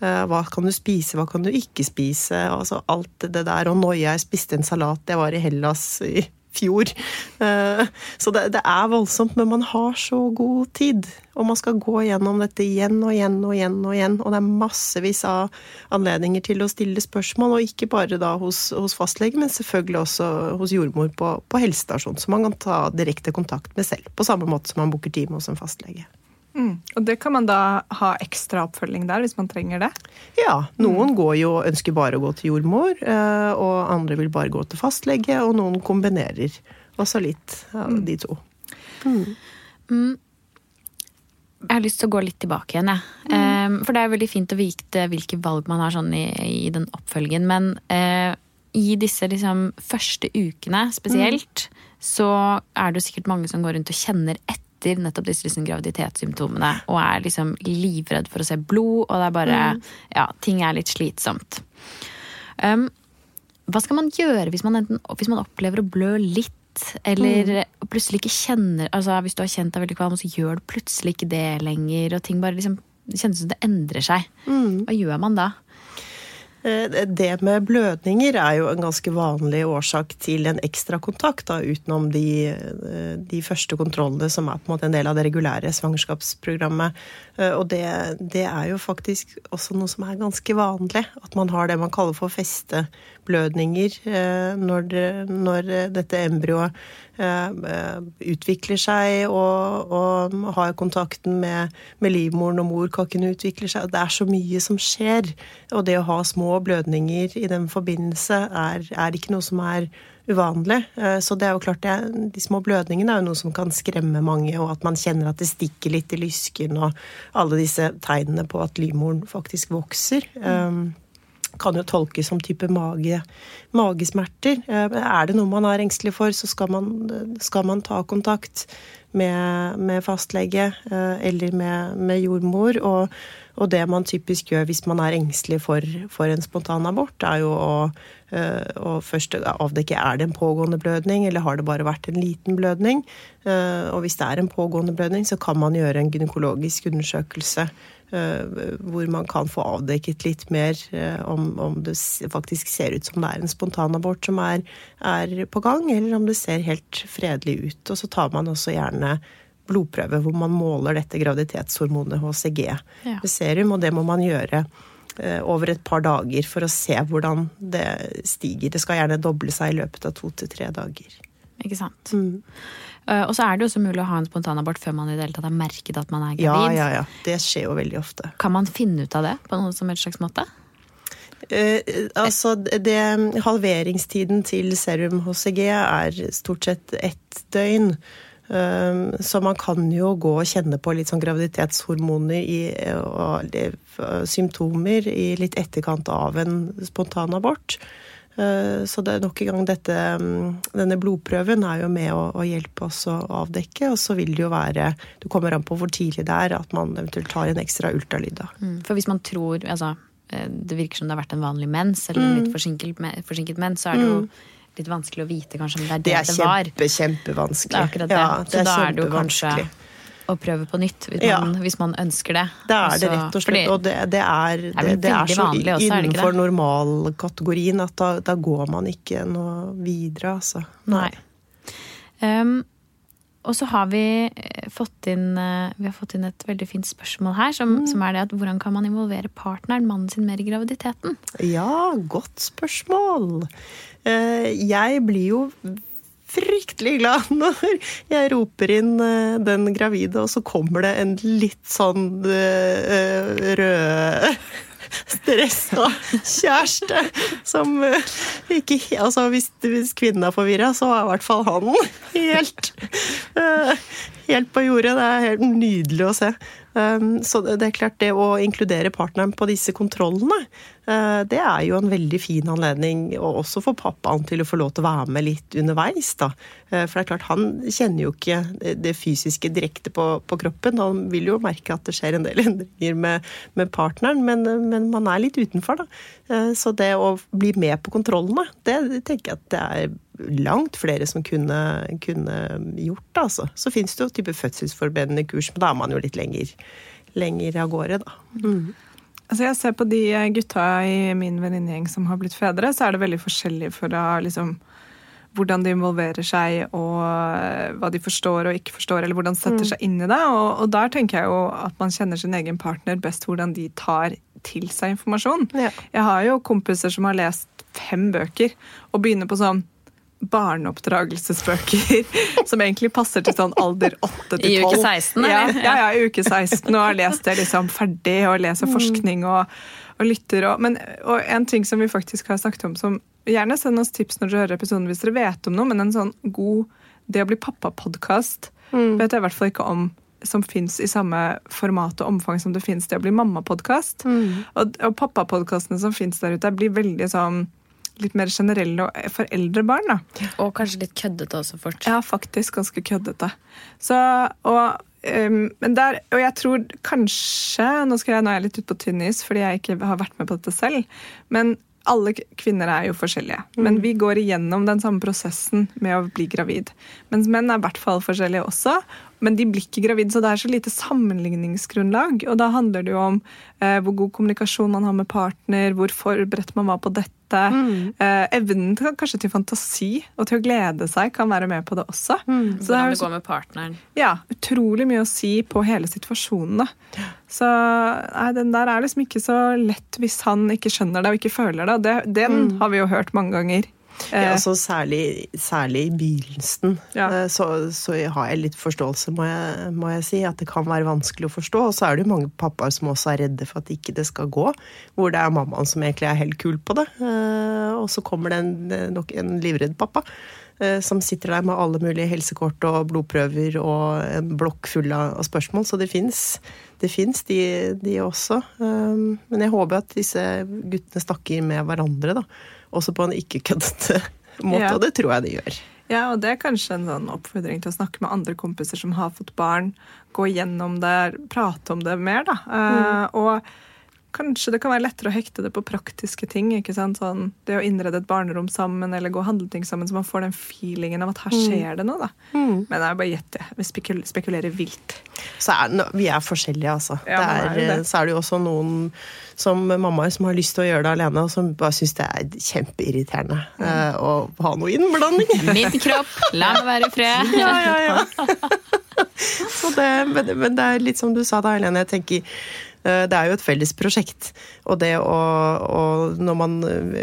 Uh, hva kan du spise, hva kan du ikke spise? Altså alt det der. Og noia, jeg spiste en salat, jeg var i Hellas i fjor. Eh, så det, det, er voldsomt, men man har så god tid. Og man skal gå gjennom dette igjen og igjen og igjen. Og igjen, og det er massevis av anledninger til å stille spørsmål, og ikke bare da hos, hos fastlege, men selvfølgelig også hos jordmor på, på helsestasjon, som man kan ta direkte kontakt med selv. På samme måte som man booker time hos en fastlege.
Mm. Og det kan man da ha ekstra oppfølging der, hvis man trenger det?
Ja. Noen går jo ønsker bare å gå til jordmor, eh, og andre vil bare gå til fastlege, og noen kombinerer også litt av de to.
Mm. Jeg har lyst til å gå litt tilbake igjen, jeg. Mm. for det er veldig fint å vite hvilke valg man har sånn i, i den oppfølgingen. Men eh, i disse liksom, første ukene spesielt, så er det jo sikkert mange som går rundt og kjenner etter nettopp disse liksom, graviditetssymptomene. Og er liksom livredd for å se blod, og det er bare Ja, ting er litt slitsomt. Um, hva skal man gjøre hvis man, enten, hvis man opplever å blø litt? Eller plutselig ikke kjenner altså Hvis du har kjent deg veldig kvalm, så gjør du plutselig ikke det lenger. Og ting bare liksom Det kjennes som det endrer seg. Hva gjør man da?
Eh, Det med blødninger er jo en ganske vanlig årsak til en ekstra kontakt, utenom de, eh, de første kontrollene som er på en måte en del av det regulære svangerskapsprogrammet. Eh, Og det, det er jo faktisk også noe som er ganske vanlig, at man har det man kaller for festeblødninger eh, når, når dette embryoet eh, utvikler seg og, og har kontakten med, med livmoren og morkaken utvikler seg. Det er så mye som skjer. Og det å ha små blødninger i den forbindelse er, er ikke noe som er uvanlig. Eh, Så det er jo klart det, de små blødningene er jo noe som kan skremme mange, og at man kjenner at det stikker litt i lysken, og alle disse tegnene på at livmoren faktisk vokser. Um, kan jo tolkes som type mage, magesmerter. Eh, Er det noe man er engstelig for, så skal man, skal man ta kontakt med, med fastlege eh, eller med, med jordmor. Og, og det man typisk gjør hvis man er engstelig for, for en spontanabort, er jo å, eh, å først avdekke er det en pågående blødning, eller har det bare vært en liten blødning. Og hvis det er en pågående blødning, så kan man gjøre en gynekologisk undersøkelse hvor man kan få avdekket litt mer eh, om, om det faktisk ser ut som det er en spontanabort som er, er på gang, eller om det ser helt fredelig ut. Og så tar man også gjerne blodprøve hvor man måler dette graviditetshormonet HCG
Ja.
med serum, og det må man gjøre eh, over et par dager for å se hvordan det stiger. Det skal gjerne doble seg i løpet av to til tre dager.
Ikke sant? Eh, og så er det jo også mulig å ha en spontanabort før man i det hele tatt har merket at man er
Ja,
gravid.
ja, ja. Det skjer jo veldig ofte.
Kan man finne ut av det på noen som helst slags måte?
Eh, altså, det, halveringstiden til serum HCG er stort sett ett døgn. Um, så man kan jo gå og kjenne på litt sånn graviditetshormoner i, og og, symptomer i litt etterkant av en spontanabort. Eh, Så det er nok en gang dette, mm, denne blodprøven er jo med å, å hjelpe oss å avdekke. Og så vil det jo være Du kommer an på hvor tidlig det er at man eventuelt tar en ekstra ultralyd. da.
Mm. For hvis man tror altså, eh, det virker som det har vært en vanlig mens, eller en litt forsinket, forsinket mens, så er det jo litt vanskelig å vite kanskje om det er det
Det
det,
er
var.
kjempe, kjempevanskelig.
Det er akkurat det.
Ja,
så da er det jo kanskje. Å prøve på nytt, hvis,
Ja.
man, hvis man ønsker det.
Det er det
Altså,
rett og slett. Og det, det er, det, det er så
også, det
innenfor
det?
normalkategorien at da, da går man ikke noe videre, altså.
Nei. Um, og så har vi eh, fått inn, eh, vi har fått inn et veldig fint spørsmål her, som,
Mm.
som er det at hvordan kan man involvere partneren, mannen sin, mer i graviditeten?
Ja, godt spørsmål. Eh, Jeg blir jo fryktelig glad når jeg roper inn eh, den gravide, og så kommer det en litt sånn eh, rød stressa kjæreste som eh, ikke Altså, hvis, hvis kvinnen er forvirra, så er i hvert fall han helt eh, Helt på jordet. Det er helt nydelig å se. Um, Så det er klart, det å inkludere partneren på disse kontrollene, eh, det er jo en veldig fin anledning, og også for pappaen til å få lov til å være med litt underveis, da. Eh, For det er klart, han kjenner jo ikke det- fysiske direkte på, på kroppen. Han vil jo merke at det skjer en del endringer med, med partneren, men, men man er litt utenfor, da. Så det å bli med på kontrollene, det tenker jeg at det er langt flere som kunne, kunne gjort det, altså. Så fins det jo type fødselsforberedende kurs, men da er man jo litt lenger, lenger av gårde, da.
Altså jeg ser på de gutta i min venninnegjeng som har blitt fedre, så er det veldig forskjellig fra liksom hvordan de involverer seg, og eh, hva de forstår og ikke forstår, eller hvordan de setter seg inn i det. Og, og der tenker jeg jo at man kjenner sin egen partner best hvordan de tar til seg informasjon.
Ja.
Jeg har jo kompiser som har lest fem bøker og begynner på sånn barneoppdragelsesbøker som egentlig passer til sånn alder 8 til 12.
I uke 16,
ja,
eller?
ja, ja, i uke 16, og har lest det liksom ferdig, og leser
Mm.
forskning og, og lytter. Og, men, og en ting som vi faktisk har snakket om, som gjerne send oss tips når dere hører episoden hvis dere vet om noe, men en sånn god Det å bli pappa-podkast vet jeg i hvert fall ikke om som fins i samme format og omfang som det fins det å bli mamma-podkast. Og, og pappapodkastene som fins der ute, blir veldig sånn litt mer generelle for eldre barn. da.
Og kanskje litt køddete også fort.
Ja, faktisk ganske køddete. Så, og, um, men der, og jeg tror kanskje Nå jeg, nå er jeg litt ute på tynn is fordi jeg ikke har vært med på dette selv. Men alle kvinner er jo forskjellige. Men vi går igjennom den samme prosessen med å bli gravid. Mens menn er i hvert fall forskjellige også. Men de blir ikke gravid, så det er så lite sammenligningsgrunnlag. Og da handler det jo om eh, hvor god kommunikasjon man har med partner, hvor forberedt man var på dette. Eh, evnen til, kanskje til fantasi og til å glede seg kan være med på det også. Så det
Hvordan det går med partneren.
ja, utrolig mye å si på hele situasjonen. da. Så nei, den der er liksom ikke så lett hvis han ikke skjønner det og ikke føler det. og det den har vi jo hørt mange ganger.
Ja,
så
altså særlig, særlig i begynnelsen
Ja.
eh, så, så har jeg litt forståelse, må jeg, må jeg si, at det kan være vanskelig å forstå. Og så er det jo mange pappaer som også er redde for at ikke det skal gå. Hvor det er mammaen som egentlig er helt kul på det. Eh, Og så kommer det en, eh, nok en livredd pappa. eh, Som sitter der med alle mulige helsekort og blodprøver og en blokk full av spørsmål. Så det fins det fins de, de også. Men jeg håper at disse guttene snakker med hverandre, da. Også på en ikke-køddete måte,
Ja.
og det tror jeg de gjør.
Ja, og det er kanskje en sånn oppfordring til å snakke med andre kompiser som har fått barn. Gå gjennom det, prate om det mer, da. Eh, og kanskje det kan være lettere å hekte det på praktiske ting. ikke sant? Sånn, det å innrede et barnerom sammen eller gå og handle ting sammen, så man får den feelingen av at her skjer det noe. da. Men det er bare gjette. Vi spekul spekulerer vilt.
Så er, no- vi er forskjellige, altså.
Ja, er
er,
det.
Så er det jo også noen som mammaer som har lyst til å gjøre det alene, og som bare syns det er kjempeirriterende eh, å ha noe innblanding.
Min kropp, la meg være i fred.
ja, ja, ja. Så det, men, men det er litt som du sa da, Helene. Jeg tenker det er jo et felles prosjekt. Og det å, å man,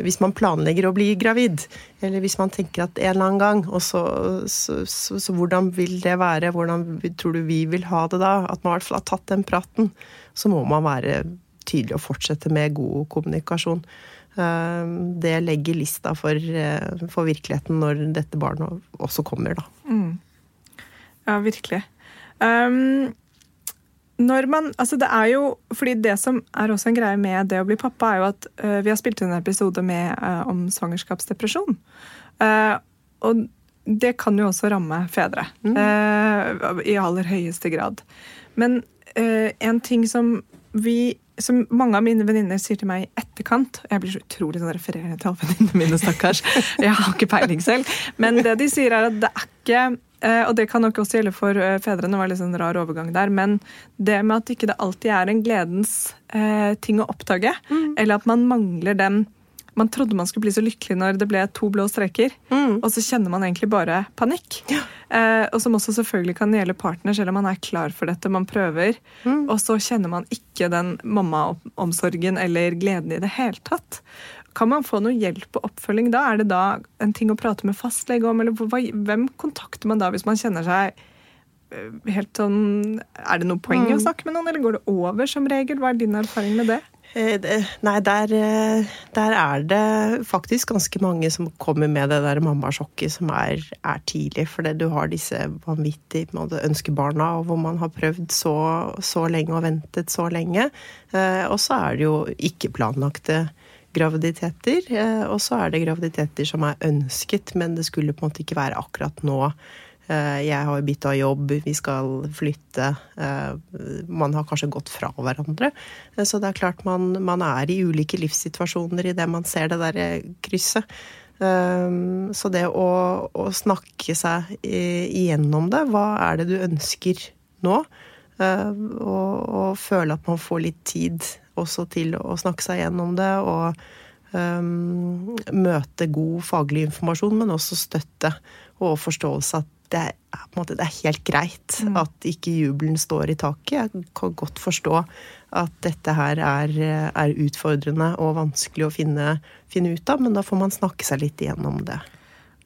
Hvis man planlegger å bli gravid, eller hvis man tenker at en eller annen gang, og så, så, så, så hvordan vil det være? Hvordan tror du vi vil ha det da? At man i hvert fall har tatt den praten. Så må man være tydelig og fortsette med god kommunikasjon. Eh, Det legger lista for, eh, for virkeligheten når dette barnet også kommer, da.
Ja, virkelig. Um, når man, altså det er jo, fordi det som er også en greie med det å bli pappa, er jo at uh, vi har spilt inn en episode med, uh, om svangerskapsdepresjon. Uh, og det kan jo også ramme fedre. eh, I aller høyeste grad. Men en ting som vi som mange av mine venninner sier til meg i etterkant og Jeg blir så utrolig sånn refererende til alle venninnene mine, stakkars. Jeg har ikke peiling selv. Men det de sier, er at det er ikke eh, Og det kan nok også gjelde for eh, fedrene, det var litt sånn rar overgang der. Men det med at ikke det alltid er en gledens eh, ting å oppdage, eller at man mangler den man trodde man skulle bli så lykkelig når det ble to blå streker, og så kjenner man egentlig bare panikk. Eh, og som også selvfølgelig kan gjelde partner, selv om man er klar for dette. Man prøver, og så kjenner man ikke den mammaomsorgen eller gleden i det hele tatt. Kan man få noe hjelp og oppfølging da? Er det da en ting å prate med fastlege om? Eller hvem kontakter man da hvis man kjenner seg eh, helt sånn Er det noe poeng i å snakke med noen, eller går det over som regel? Hva er din erfaring med det?
Eh, Nei, der, eh, der er det faktisk ganske mange som kommer med det der mammasjokket som er, er tidlig. For du har disse vanvittige ønskebarna, og hvor man har prøvd så, så lenge og ventet så lenge. Eh, Og så er det jo ikke planlagte graviditeter. Og så er det graviditeter som er ønsket, men det skulle på en måte ikke være akkurat nå. Eh, Jeg har bytta jobb, vi skal flytte. eh, Man har kanskje gått fra hverandre. Eh, Så det er klart man, man er i ulike livssituasjoner idet man ser det der eh, krysset. Så det å, å snakke seg igjennom det, hva er det du ønsker nå? Og, og føle at man får litt tid også til å snakke seg igjennom det. og um, møte god faglig informasjon, men også støtte og forståelse at det er, måte, det er helt greit at ikke jubelen står i taket. Jeg kan godt forstå at dette her er, er utfordrende og vanskelig å finne, finne ut av, men da får man snakke seg litt igjennom det.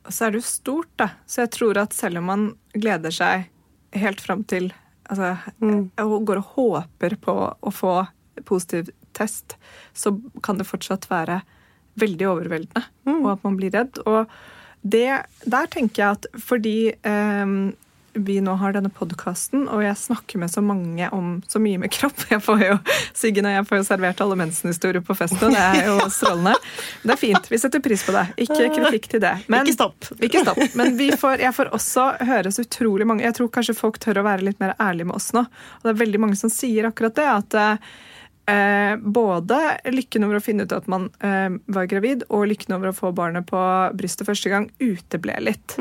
så er det jo stort, da. Så jeg tror at selv om man gleder seg helt fram til altså, og går og håper på å få positiv test, så kan det fortsatt være veldig overveldende, og at man blir redd. Og det, der tenker jeg at fordi eh, vi nå har denne podkasten, og jeg snakker med så mange om så mye med kropp jeg får jo, Siggen og jeg får jo servert alle mensenhistorier på festen, det er jo strålende. Det er fint. Vi setter pris på det. Ikke kritikk til det. Men,
Ikke stopp.
Ikke stopp. Men vi får, jeg får også høre så utrolig mange Jeg tror kanskje folk tør å være litt mer ærlige med oss nå. Og det er veldig mange som sier akkurat det. at eh, både lykken over å finne ut at man eh, var gravid, og lykken over å få barnet på brystet første gang uteble litt.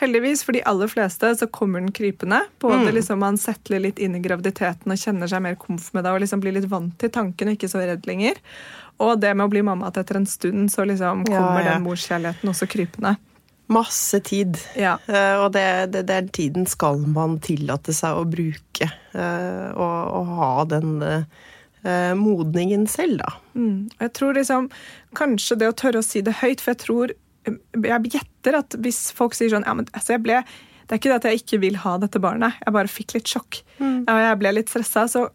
Heldigvis, for de aller fleste så kommer den krypende. Både liksom man settler litt inn i graviditeten og kjenner seg mer komf med det og liksom blir litt vant til tanken og ikke så redd lenger. Og det med å bli mamma at etter en stund så liksom kommer
ja.
den morskjærligheten også krypende.
Masse tid.
Ja.
Uh, og det, det, den tiden skal man tillate seg å bruke. Uh, og, og ha den eh, modningen selv, da.
Mm. Jeg tror liksom, Kanskje det å tørre å si det høyt, for jeg tror Jeg gjetter at hvis folk sier sånn ja, men altså jeg ble, Det er ikke det at jeg ikke vil ha dette barnet, jeg bare fikk litt sjokk. Og jeg ble litt stressa. Så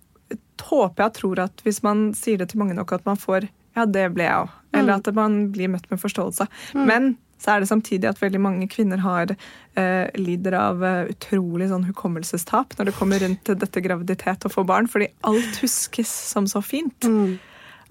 håper jeg og tror at hvis man sier det til mange nok, at man får Ja, det ble jeg òg. Eller at man blir møtt med forståelse. Men så er det samtidig at veldig mange kvinner har eh, lider av eh, utrolig sånn hukommelsestap når det kommer rundt dette graviditet og få barn, fordi alt huskes som så fint.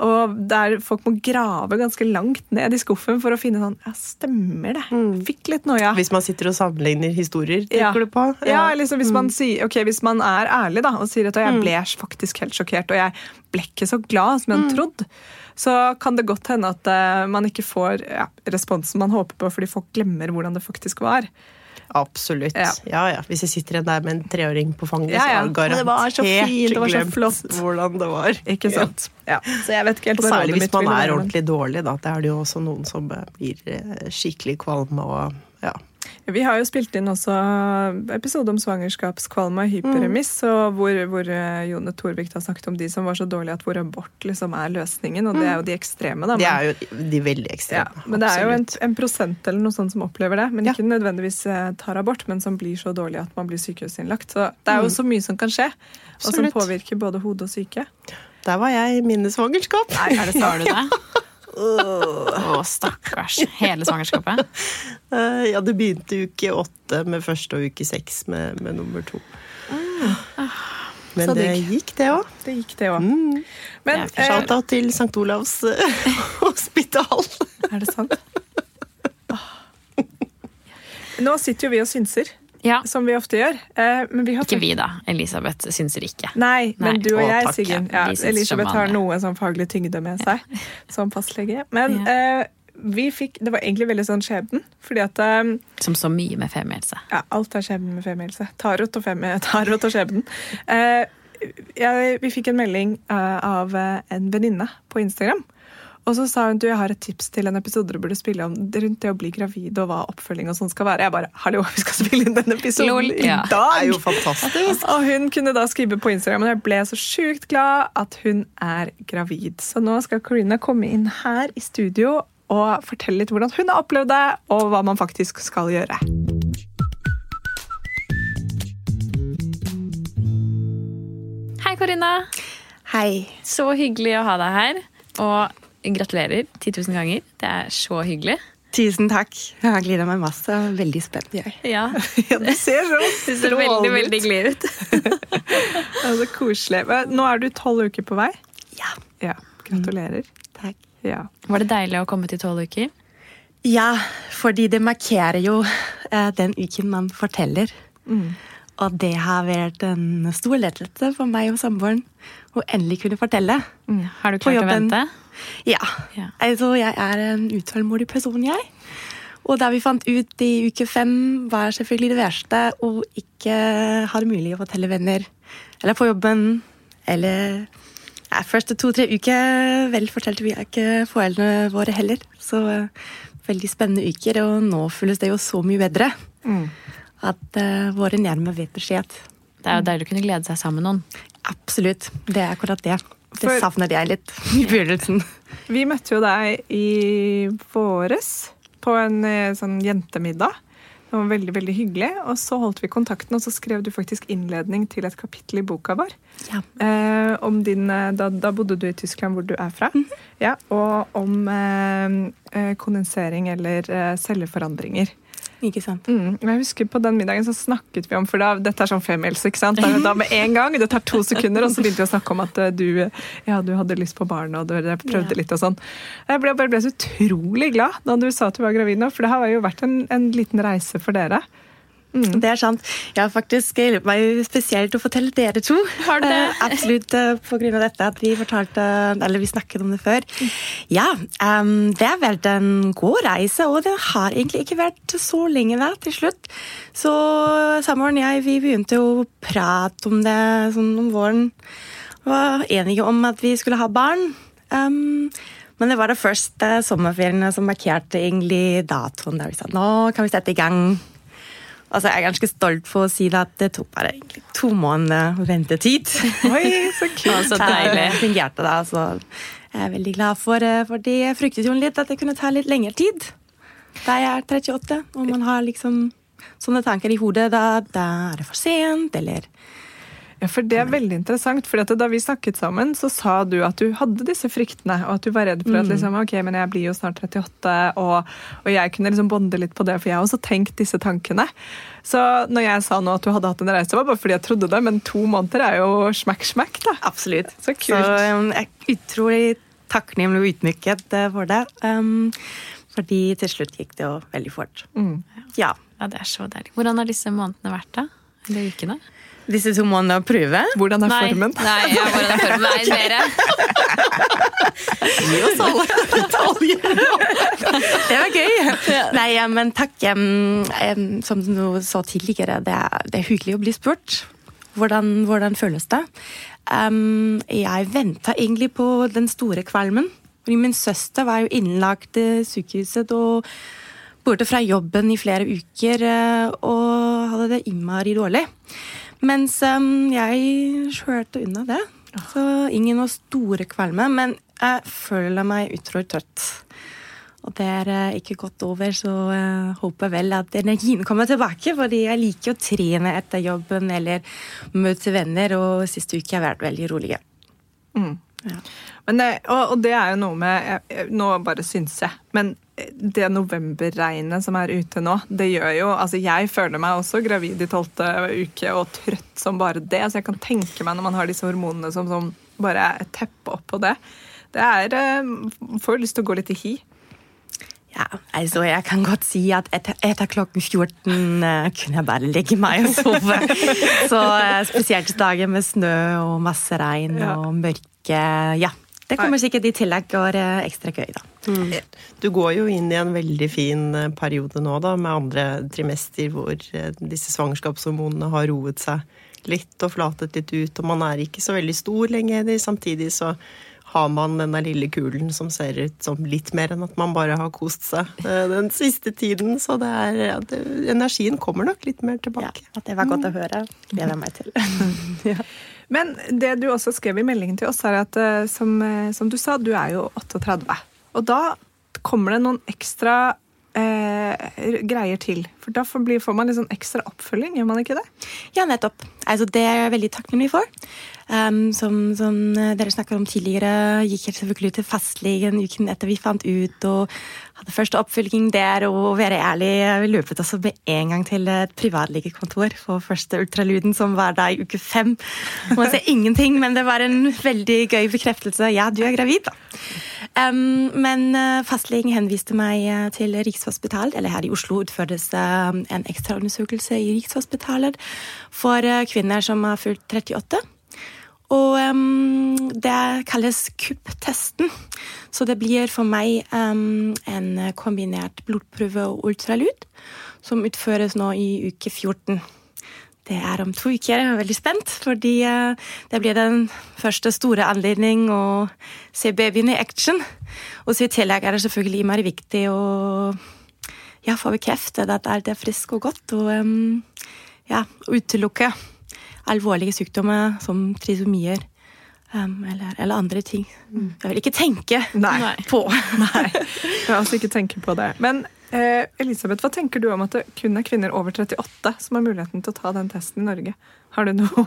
Og der folk må grave ganske langt ned i skuffen for å finne sånn Ja, stemmer det? Fikk litt noia.
Hvis man sitter og sammenligner historier, tenker
Ja.
du på?
Ja, ja liksom hvis man, sier, okay, hvis man er ærlig da, og sier at jeg ble faktisk helt sjokkert, og jeg ble ikke så glad som jeg hadde trodd, så kan det godt hende at uh, man ikke får ja, responsen man håper på, fordi folk glemmer hvordan det faktisk var.
Absolutt.
Ja.
Ja. ja, Hvis jeg sitter igjen der med en treåring på fanget,
Ja, ja.
så har jeg
Det var så
garantert
fint, det var så
glemt hvordan det var.
Ikke sant? Ja. Så jeg vet ikke helt
Og særlig hvis man er ordentlig dårlig, da. Det er det jo også noen som blir eh, skikkelig kvalme og ja.
Vi har jo spilt inn også episode om svangerskapskvalme og hyperemiss, og hvor, hvor eh, Jone Torvik har snakket om de som var så dårlige at hvor abort liksom er løsningen, og det er jo de ekstreme. da.
De
men-
er jo de veldig
ja,
ekstreme.
men det er jo en, en prosent eller noe sånt som opplever det, men
Ja.
ikke nødvendigvis eh, tar abort, men som blir så dårlig at man blir sykehusinnlagt. Så det er jo så mye som kan skje, og som
Mm.
Påvirker både hode og syke.
Der var jeg i mine svangerskap.
Nei, er det Sa du det? Å, stakkars. Hele svangerskapet.
Eh, Ja, det begynte uke åtte med første og uke seks med, med nummer to. Men det gikk, det òg.
Det gikk, det òg.
Mm.
Men
Det
eh,
til St. Olavs eh, hospital.
er det sant? Nå sitter jo vi og synser,
Ja.
som vi ofte gjør. Eh, men vi har
Ikke vi, da. Elisabeth synser ikke.
Nei, men
Nei.
du og
Å,
jeg, Siggen.
ja.
Ja, Elisabeth har noe sånn faglig tyngde med seg som fastlege. Men eh, vi fikk Det var egentlig veldig sånn skjebnen. Fordi at eh,
Som så mye med femiehelse.
ja, alt er skjebnen med femiehelse. Tarot og, femi, tarot og skjebnen. Eh, vi fikk en melding eh, av en venninne på Instagram. Og så sa hun du, jeg har et tips til en episode du burde spille om rundt det å bli gravid og hva oppfølging og sånn skal være. Jeg bare hallo, vi skal spille inn den episoden
Lol, ja.
i dag!
Det er jo fantastisk.
Og hun kunne da skrive på Instagram, og jeg ble så sjukt glad at hun er gravid. Så nå skal Corina komme inn her i studio og fortelle litt hvordan hun har opplevd det, og hva man faktisk skal gjøre.
Hei, Corina.
Hei.
Så hyggelig å ha deg her. Og gratulerer 10 000 ganger. Det er så hyggelig.
Tusen takk. Jeg har gleda meg masse. Veldig spent. Jeg.
Ja,
Ja, det ser så
Du ser veldig, veldig glad ut.
Så koselig. Nå er du tolv uker på vei.
Ja.
Ja, Gratulerer.
Takk.
Ja.
Var det deilig å komme til tolv uker?
Ja, fordi det markerer jo eh, den uken man forteller. Og det har vært en stor lettelse for meg og samboeren å endelig kunne fortelle.
Har du klart å vente?
Ja.
Ja.
Altså, jeg er en utålmodig person, jeg. Og da vi fant ut i uke fem, var selvfølgelig det verste å ikke ha det mulig å fortelle venner. Eller på jobben. Eller ja, Første to-tre uker vel fortalte vi ikke foreldrene våre heller. Så veldig spennende uker, og nå føles det jo så mye bedre. At uh, våre nærme vet beskjed.
Det er jo deilig å kunne glede seg sammen med noen.
Absolutt. Det er akkurat det. Det savnet jeg litt i begynnelsen.
Vi møtte jo deg i våres på en eh, sånn jentemiddag. Det var veldig veldig hyggelig. Og så holdt vi kontakten, og så skrev du faktisk innledning til et kapittel i boka vår.
Ja.
Eh, om din, eh, da, da bodde du i Tyskland, hvor du er fra. ja, og om eh, eh, kondensering eller eh, celleforandringer.
Ikke sant?
Mm. Jeg husker På den middagen så snakket vi om For da, dette er sånn femmils. ikke sant? Da, da med en gang, Det tar to sekunder, og så begynte vi å snakke om at eh, du, ja, du hadde lyst på barn og dere prøvde
Ja.
litt og sånn. Jeg ble, ble så utrolig glad da du sa at du var gravid nå, for det har jo vært en, en liten reise for dere.
Det er sant. Jeg har faktisk gledet meg spesielt å fortelle dere to.
Har du det?
Uh, absolutt uh, på grunn av dette at vi fortalte, eller vi snakket om det før. Ja, um, det har vært en god reise, og det har egentlig ikke vært så lenge da, til slutt. Så samboeren og jeg vi begynte å prate om det sånn om våren. Var enige om at vi skulle ha barn. Um, men det var det første sommerferiene som markerte egentlig datoen der vi sa nå kan vi sette i gang. Altså, jeg er ganske stolt på å si det at det tok bare egentlig to måneder ventetid.
Oi, så kult!
Å, så deilig.
Det fungerte da, så jeg er veldig glad for det. For jeg fryktet jo litt at det kunne ta litt lengre tid. Da jeg er 38, og man har liksom sånne tanker i hodet, da, da er det for sent, eller
Ja, for Det er veldig interessant. for Da vi snakket sammen, så sa du at du hadde disse fryktene, og at du var redd for at liksom, ok, men jeg blir jo snart 38, og, og jeg kunne liksom bonde litt på det, for jeg har også tenkt disse tankene. Så når jeg sa nå at du hadde hatt en reise, var det bare fordi jeg trodde det, men to måneder er jo smekk, smekk. da.
Absolutt.
Så kult.
um, jeg er utrolig takknemlig og ydmyket eh, for det. Um, fordi til slutt gikk det jo veldig fort.
Mm.
Ja.
Ja, det er så deilig. Hvordan har disse månedene vært, da? Eller ukene?
Disse to månedene da prøve.
Hvordan er
Nei,
formen?
nei, ja, hvordan er formen? Nei, dere.
Gi oss alle detaljer!
Det var gøy. Nei, men takk. som du sa tidligere, det er, det er hyggelig å bli spurt. Hvordan, hvordan føles det? Jeg venta egentlig på den store kvalmen. Min søster var jo innlagt i sykehuset og borte fra jobben i flere uker eh, og hadde det innmari dårlig. Mens um, jeg skjørte unna det. Så ingen var store kvalme, men jeg føler meg utrolig trøtt. Og det er uh, ikke gått over, så jeg håper vel at energien kommer tilbake. Fordi jeg liker å trene etter jobben eller møte venner, og siste uke har vært veldig rolig.
Mm.
Ja.
Men det, og, og det er jo noe med jeg- Nå bare syns jeg. Men det novemberregnet som er ute nå, det gjør jo Altså, jeg føler meg også gravid i tolvte uke og trøtt som bare det. Så jeg kan tenke meg når man har disse hormonene som, som bare er opp på oppå det. Det er eh, Får lyst til å gå litt i hi.
Ja, altså jeg kan godt si at etter, etter klokken 14 uh, kunne jeg bare legge meg og sove. Så uh, spesielt dager med snø og masse regn
Ja.
og mørke. Ja, det kommer sikkert i tillegg og er ekstra gøy, da.
Du går jo inn i en veldig fin eh, periode nå, da, med andre trimester hvor eh, disse svangerskapshormonene har roet seg litt og flatet litt ut, og man er ikke så veldig stor lenger. Samtidig så har man denne lille kulen som ser ut som litt mer enn at man bare har kost seg eh, den siste tiden. Så det er, ja, det, energien kommer nok litt mer
Ja,
tilbake.
at det var godt å høre. Gleder jeg meg til. ja.
Men det du også skrev i meldingen til oss, er at eh, som, eh, som du sa, du er jo 38. Og da kommer det noen ekstra eh, greier til. For da får, man litt sånn ekstra oppfølging, gjør man ikke det?
Ja, nettopp. Altså, det er jeg veldig takknemlig for. Um, som, som eh, dere snakket om tidligere, gikk jeg selvfølgelig til fastlegen uken etter vi fant ut, og første oppfølging det er å være ærlig, Vi løpet også med en gang til et privatlegekontor for første ultralyden, som var da i uke fem. Man ser ingenting, men det var en veldig gøy bekreftelse. Ja, du er gravid, da. Um, men eh, fastlegen henviste meg eh, til Rikshospitalet, eller her i Oslo utføres eh, en ekstraundersøkelse i Rikshospitalet for kvinner som har fulgt 38. Og um, det kalles KUP-testen. Så det blir for meg um, en kombinert blodprøve og ultralyd, som utføres nå i uke 14. Det er om to uker. Jeg er veldig spent, fordi uh, det blir den første store anledning å se babyen i action. Og så i tillegg er det selvfølgelig innmari viktig å ja, få bekreftet at alt er frisk og godt, og um, ja, utelukke alvorlige sykdommer som trisomier Um, eller, eller andre ting. Jeg vil ikke tenke
Nei.
Nei.
på.
Nei, jeg vil altså ikke tenke på det. Men Eh, Elisabeth, hva tenker du om at det kun er kvinner over 38 som har muligheten til å ta den testen i Norge? Har du noe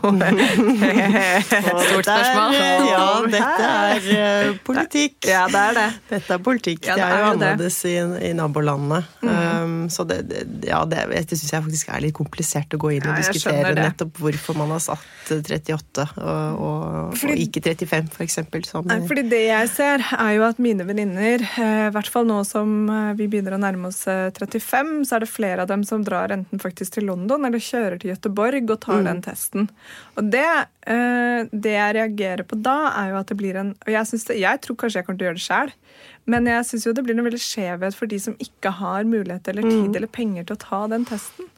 Stort spørsmål.
Ja, dette er eh, politikk.
Ja, det er det.
Dette er politikk.
Ja,
det
det
er jo
er jo
annerledes i, i nabolandene. um, så det, det, ja, det, det syns jeg faktisk er litt komplisert å gå inn og
Ja,
diskutere nettopp hvorfor man har satt 38 og, og,
Fordi-
og ikke 35, for eksempel. Som,
Nei, fordi det jeg ser, er jo at mine venninner, eh, i hvert fall nå som eh, vi begynner å nærme oss eh, 35, så er det flere av dem som drar enten faktisk til London eller kjører til Göteborg og tar den testen. Og det, eh, det jeg reagerer på da, er jo at det blir en Og jeg, det, jeg tror kanskje jeg kommer til å gjøre det sjøl, men jeg syns jo det blir en veldig skjevhet for de som ikke har mulighet eller tid eller penger til å ta den testen.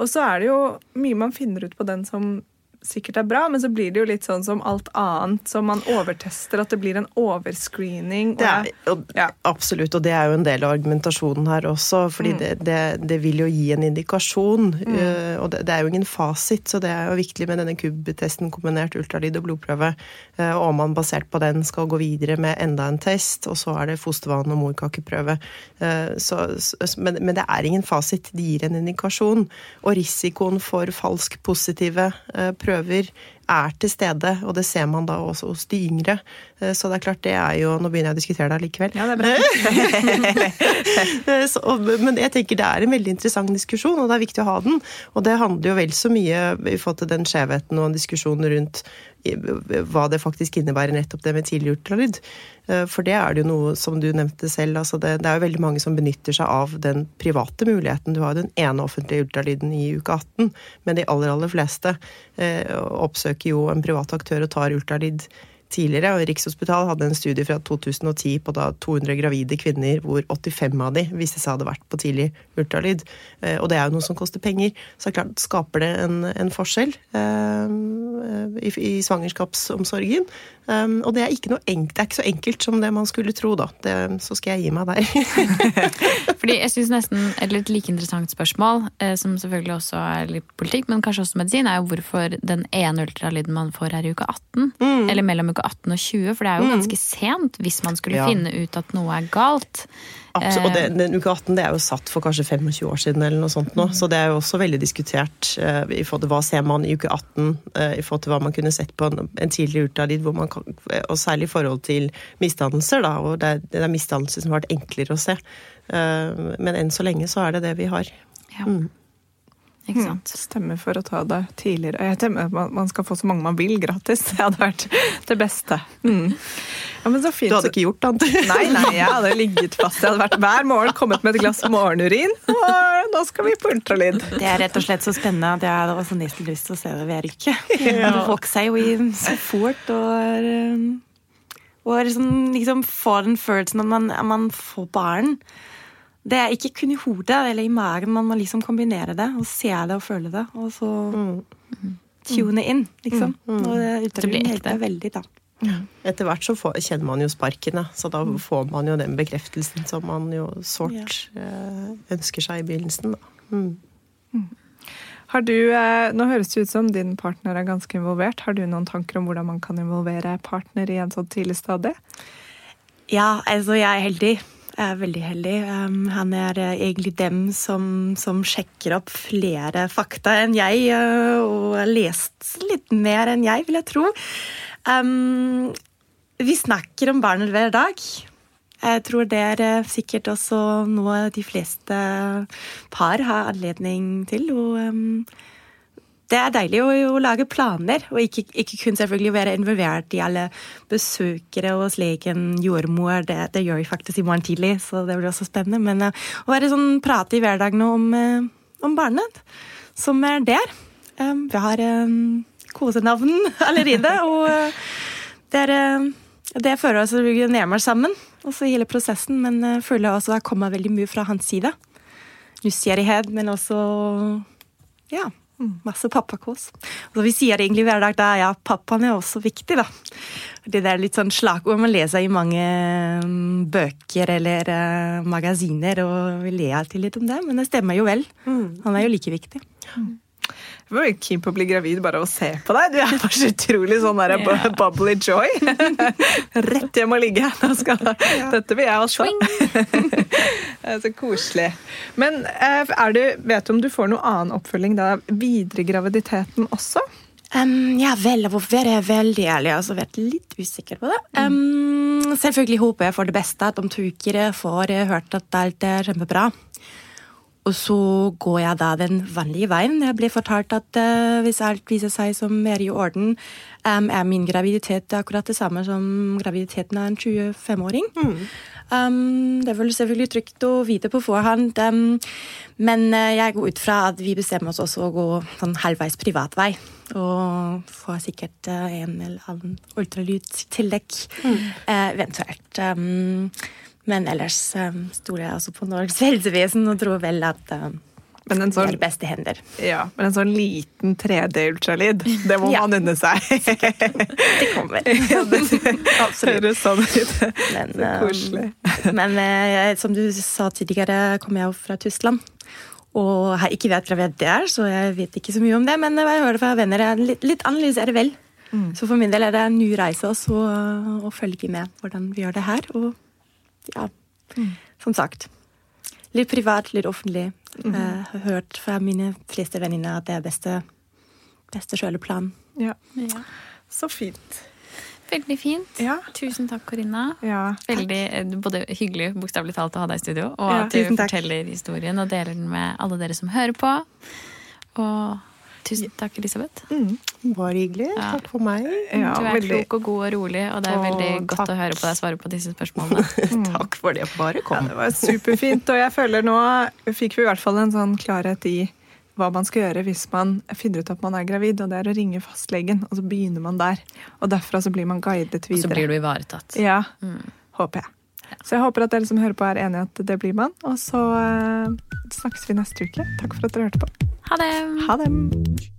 Og så er det jo mye man finner ut på den som sikkert er bra, men så blir det jo litt sånn som alt annet, som man overtester, at det blir en overscreening. og
er, og,
Ja.
Absolutt, og det er jo en del av argumentasjonen her også. fordi det, det, det vil jo gi en indikasjon. eh, og det, det er jo ingen fasit, så det er jo viktig med denne KUB-testen, kombinert ultralyd og blodprøve. Uh, og om man basert på den skal gå videre med enda en test, og så er det fostervann og morkakeprøve. Uh, så, men, men det er ingen fasit, det gir en indikasjon. Og risikoen for falsk positive eh, prøver er til stede, og det ser man da også hos de yngre. Eh, Så det er klart, det er jo Nå begynner jeg å diskutere det likevel.
Ja, det er bra.
Så, men jeg tenker det er en veldig interessant diskusjon, og det er viktig å ha den. Og det handler jo vel så mye i forhold til den skjevheten og en diskusjon rundt hva det faktisk innebærer nettopp det med tidlig ultralyd. Eh, For det er det jo noe som du nevnte selv. Altså det, det er jo veldig mange som benytter seg av den private muligheten. Du har den ene offentlige ultralyden i uke 18, men de aller, aller fleste eh, oppsøker jo en privat aktør og tar ultralyd tidligere. og Rikshospitalet hadde en studie fra 2010 på da 200 gravide kvinner, hvor 85 av de viste seg hadde vært på tidlig ultralyd. Eh, Og det er jo noe som koster penger. Så er klart skaper det en, en forskjell eh, i, i svangerskapsomsorgen. Um, og det er, ikke noe enkelt, det er ikke så enkelt som det man skulle tro, da. Det, så skal jeg gi meg der.
Fordi jeg synes nesten Et litt like interessant spørsmål, eh, som selvfølgelig også er litt politikk, men kanskje også medisin, er jo hvorfor den ene ultralyden man får her i uke 18. Eller mellom uke 18 og 20, for det er jo ganske sent hvis man skulle
Ja.
finne ut at noe er galt.
Absolutt, og det, den uke 18 det er jo satt for kanskje 25 år siden, eller noe sånt nå. Så det er jo også veldig diskutert uh, i forhold til hva ser man i uke 18, uh, i forhold til hva man kunne sett på en, en tidlig ultralyd, hvor man kan, og særlig i forhold til misdannelser, da. Og det er, det er misdannelser som har vært enklere å se. Uh, men enn så lenge så er det det vi har.
Ja. Ikke sant?
Stemmer for å ta det tidligere. Jeg stemmer at man- Man skal få så mange man vil gratis. Det hadde vært det beste. Mm. Ja, men så fint.
Du hadde ikke gjort det,
Nei, nei, jeg hadde ligget fast. Jeg hadde vært hver morgen kommet med et glass morgenurin. Og nå skal vi på ultralyd.
Det er rett og slett så spennende at jeg hadde også nesten lyst til å se det ved rykket. Ja. Folk sier jo så fort og er, Og liksom, liksom får den følelsen at man, man får barn. Det er ikke kun i hodet eller i magen, man må liksom kombinere det og se det og føle det. Og så tune inn, liksom. Og det
Det blir ekte.
veldig, da.
Etter hvert så får, kjenner man jo sparkene, så da får man jo den bekreftelsen som man jo sårt ja. ønsker seg i begynnelsen. Da. Mm.
Har du, eh, nå høres det ut som din partner er ganske involvert. Har du noen tanker om hvordan man kan involvere partner i en sånn tidlig stadie?
Ja, altså jeg er heldig. Jeg er veldig heldig. Um, han er eh, egentlig dem som, som sjekker opp flere fakta enn jeg, eh, og har lest litt mer enn jeg, vil jeg tro. Um, vi snakker om barnet hver dag. Jeg tror det er sikkert også noe de fleste par har anledning til. Og um, det er deilig å, å lage planer, og ikke, ikke kun selvfølgelig være involvert i alle besøkere hos legen, jordmor. Det, det gjør vi faktisk i morgen tidlig, så det blir også spennende. Men eh, å være sånn prate i hverdagen om, eh, om barnet som er der. Um, vi har um, kosenavn allerede, og eh, det, er, eh, det fører oss nærmere sammen, også hele prosessen. Men jeg føler også det kommer veldig mye fra hans side. Nysgjerrighet, men også ja, masse pappakos. Og vi sier egentlig hver dag at ja, pappaen er også viktig, da. Det er litt sånn slagord man leser i mange mm, bøker eller eh, magasiner, og vi ler alltid litt om det, men det stemmer jo vel. Han er jo like viktig.
Jeg var keen på å bli gravid bare av å se på deg. Du er bare så utrolig sånn der
yeah.
Bubbly joy. Rett hjem og ligge. Skal, Dette vil jeg også. Det er så koselig. Men eh, du, vet du om du får noe annen oppfølging da videre i graviditeten også?
Um, ja vel, for å være veldig ærlig, altså vært litt usikker på det. Um, selvfølgelig håper jeg for det beste at om to uker får jeg hørt at alt er kjempebra. Og så går jeg da den vanlige veien. Jeg blir fortalt at uh, hvis alt viser seg som er i orden, um, er min graviditet akkurat det samme som graviditeten av en 25-åring. Um, det er vel selvfølgelig trygt å vite på forhånd, um, men uh, jeg går ut fra at vi bestemmer oss også å gå sånn halvveis privatvei. Og får sikkert uh, en eller annen ultralydtillegg uh, eventuelt. Um, men ellers um, stoler jeg altså på Norges helsevesen og tror vel at um,
Men en
det er
sånn,
beste hender.
ja, men en sånn liten 3D-ultralyd, det må
Ja.
man unne seg.
Det kommer. Absolutt.
Høres sånn ut.
Men,
Så koselig.
um, men eh, som du sa tidligere, kommer jeg jo fra Tyskland. Og har ikke vet hva det er, så jeg vet ikke så mye om det. Men hva jeg hører fra venner, er litt, litt annerledes er det vel.
Mm.
Så for min del er det en ny reise også, og å følge med hvordan vi gjør det her. Og ja,
Mm.
som sagt. Litt privat, litt offentlig.
Mm.
Jeg har hørt fra mine fleste venninner at det er beste, beste kjøleplan.
Ja,
Ja.
så fint.
Veldig fint.
Ja.
Tusen takk, Corinna.
Ja.
Veldig eh, både hyggelig bokstavelig talt å ha deg i studio, og
Ja,
at du forteller historien og deler den med alle dere som hører på. Og tusen takk, Elisabeth.
Mm.
Bare hyggelig.
Ja.
Takk for meg.
Ja,
du er
veldig.
klok og god og rolig, og det er
veldig
veldig godt
takk.
å høre på deg svare på disse spørsmålene.
Takk for det. Bare
Ja,
kom.
det var superfint. Og jeg føler nå fikk vi i hvert fall en sånn klarhet i hva man skal gjøre hvis man finner ut at man er gravid, og det er å ringe fastlegen, og så begynner man der. Og derfra så blir man guidet videre.
Og så blir du ivaretatt.
Ja,
Mm.
håper jeg. Så jeg håper at dere som hører på, er enig i at det blir man. Og så eh, snakkes vi neste uke. Takk for at dere hørte på.
Ha det!
Ha det!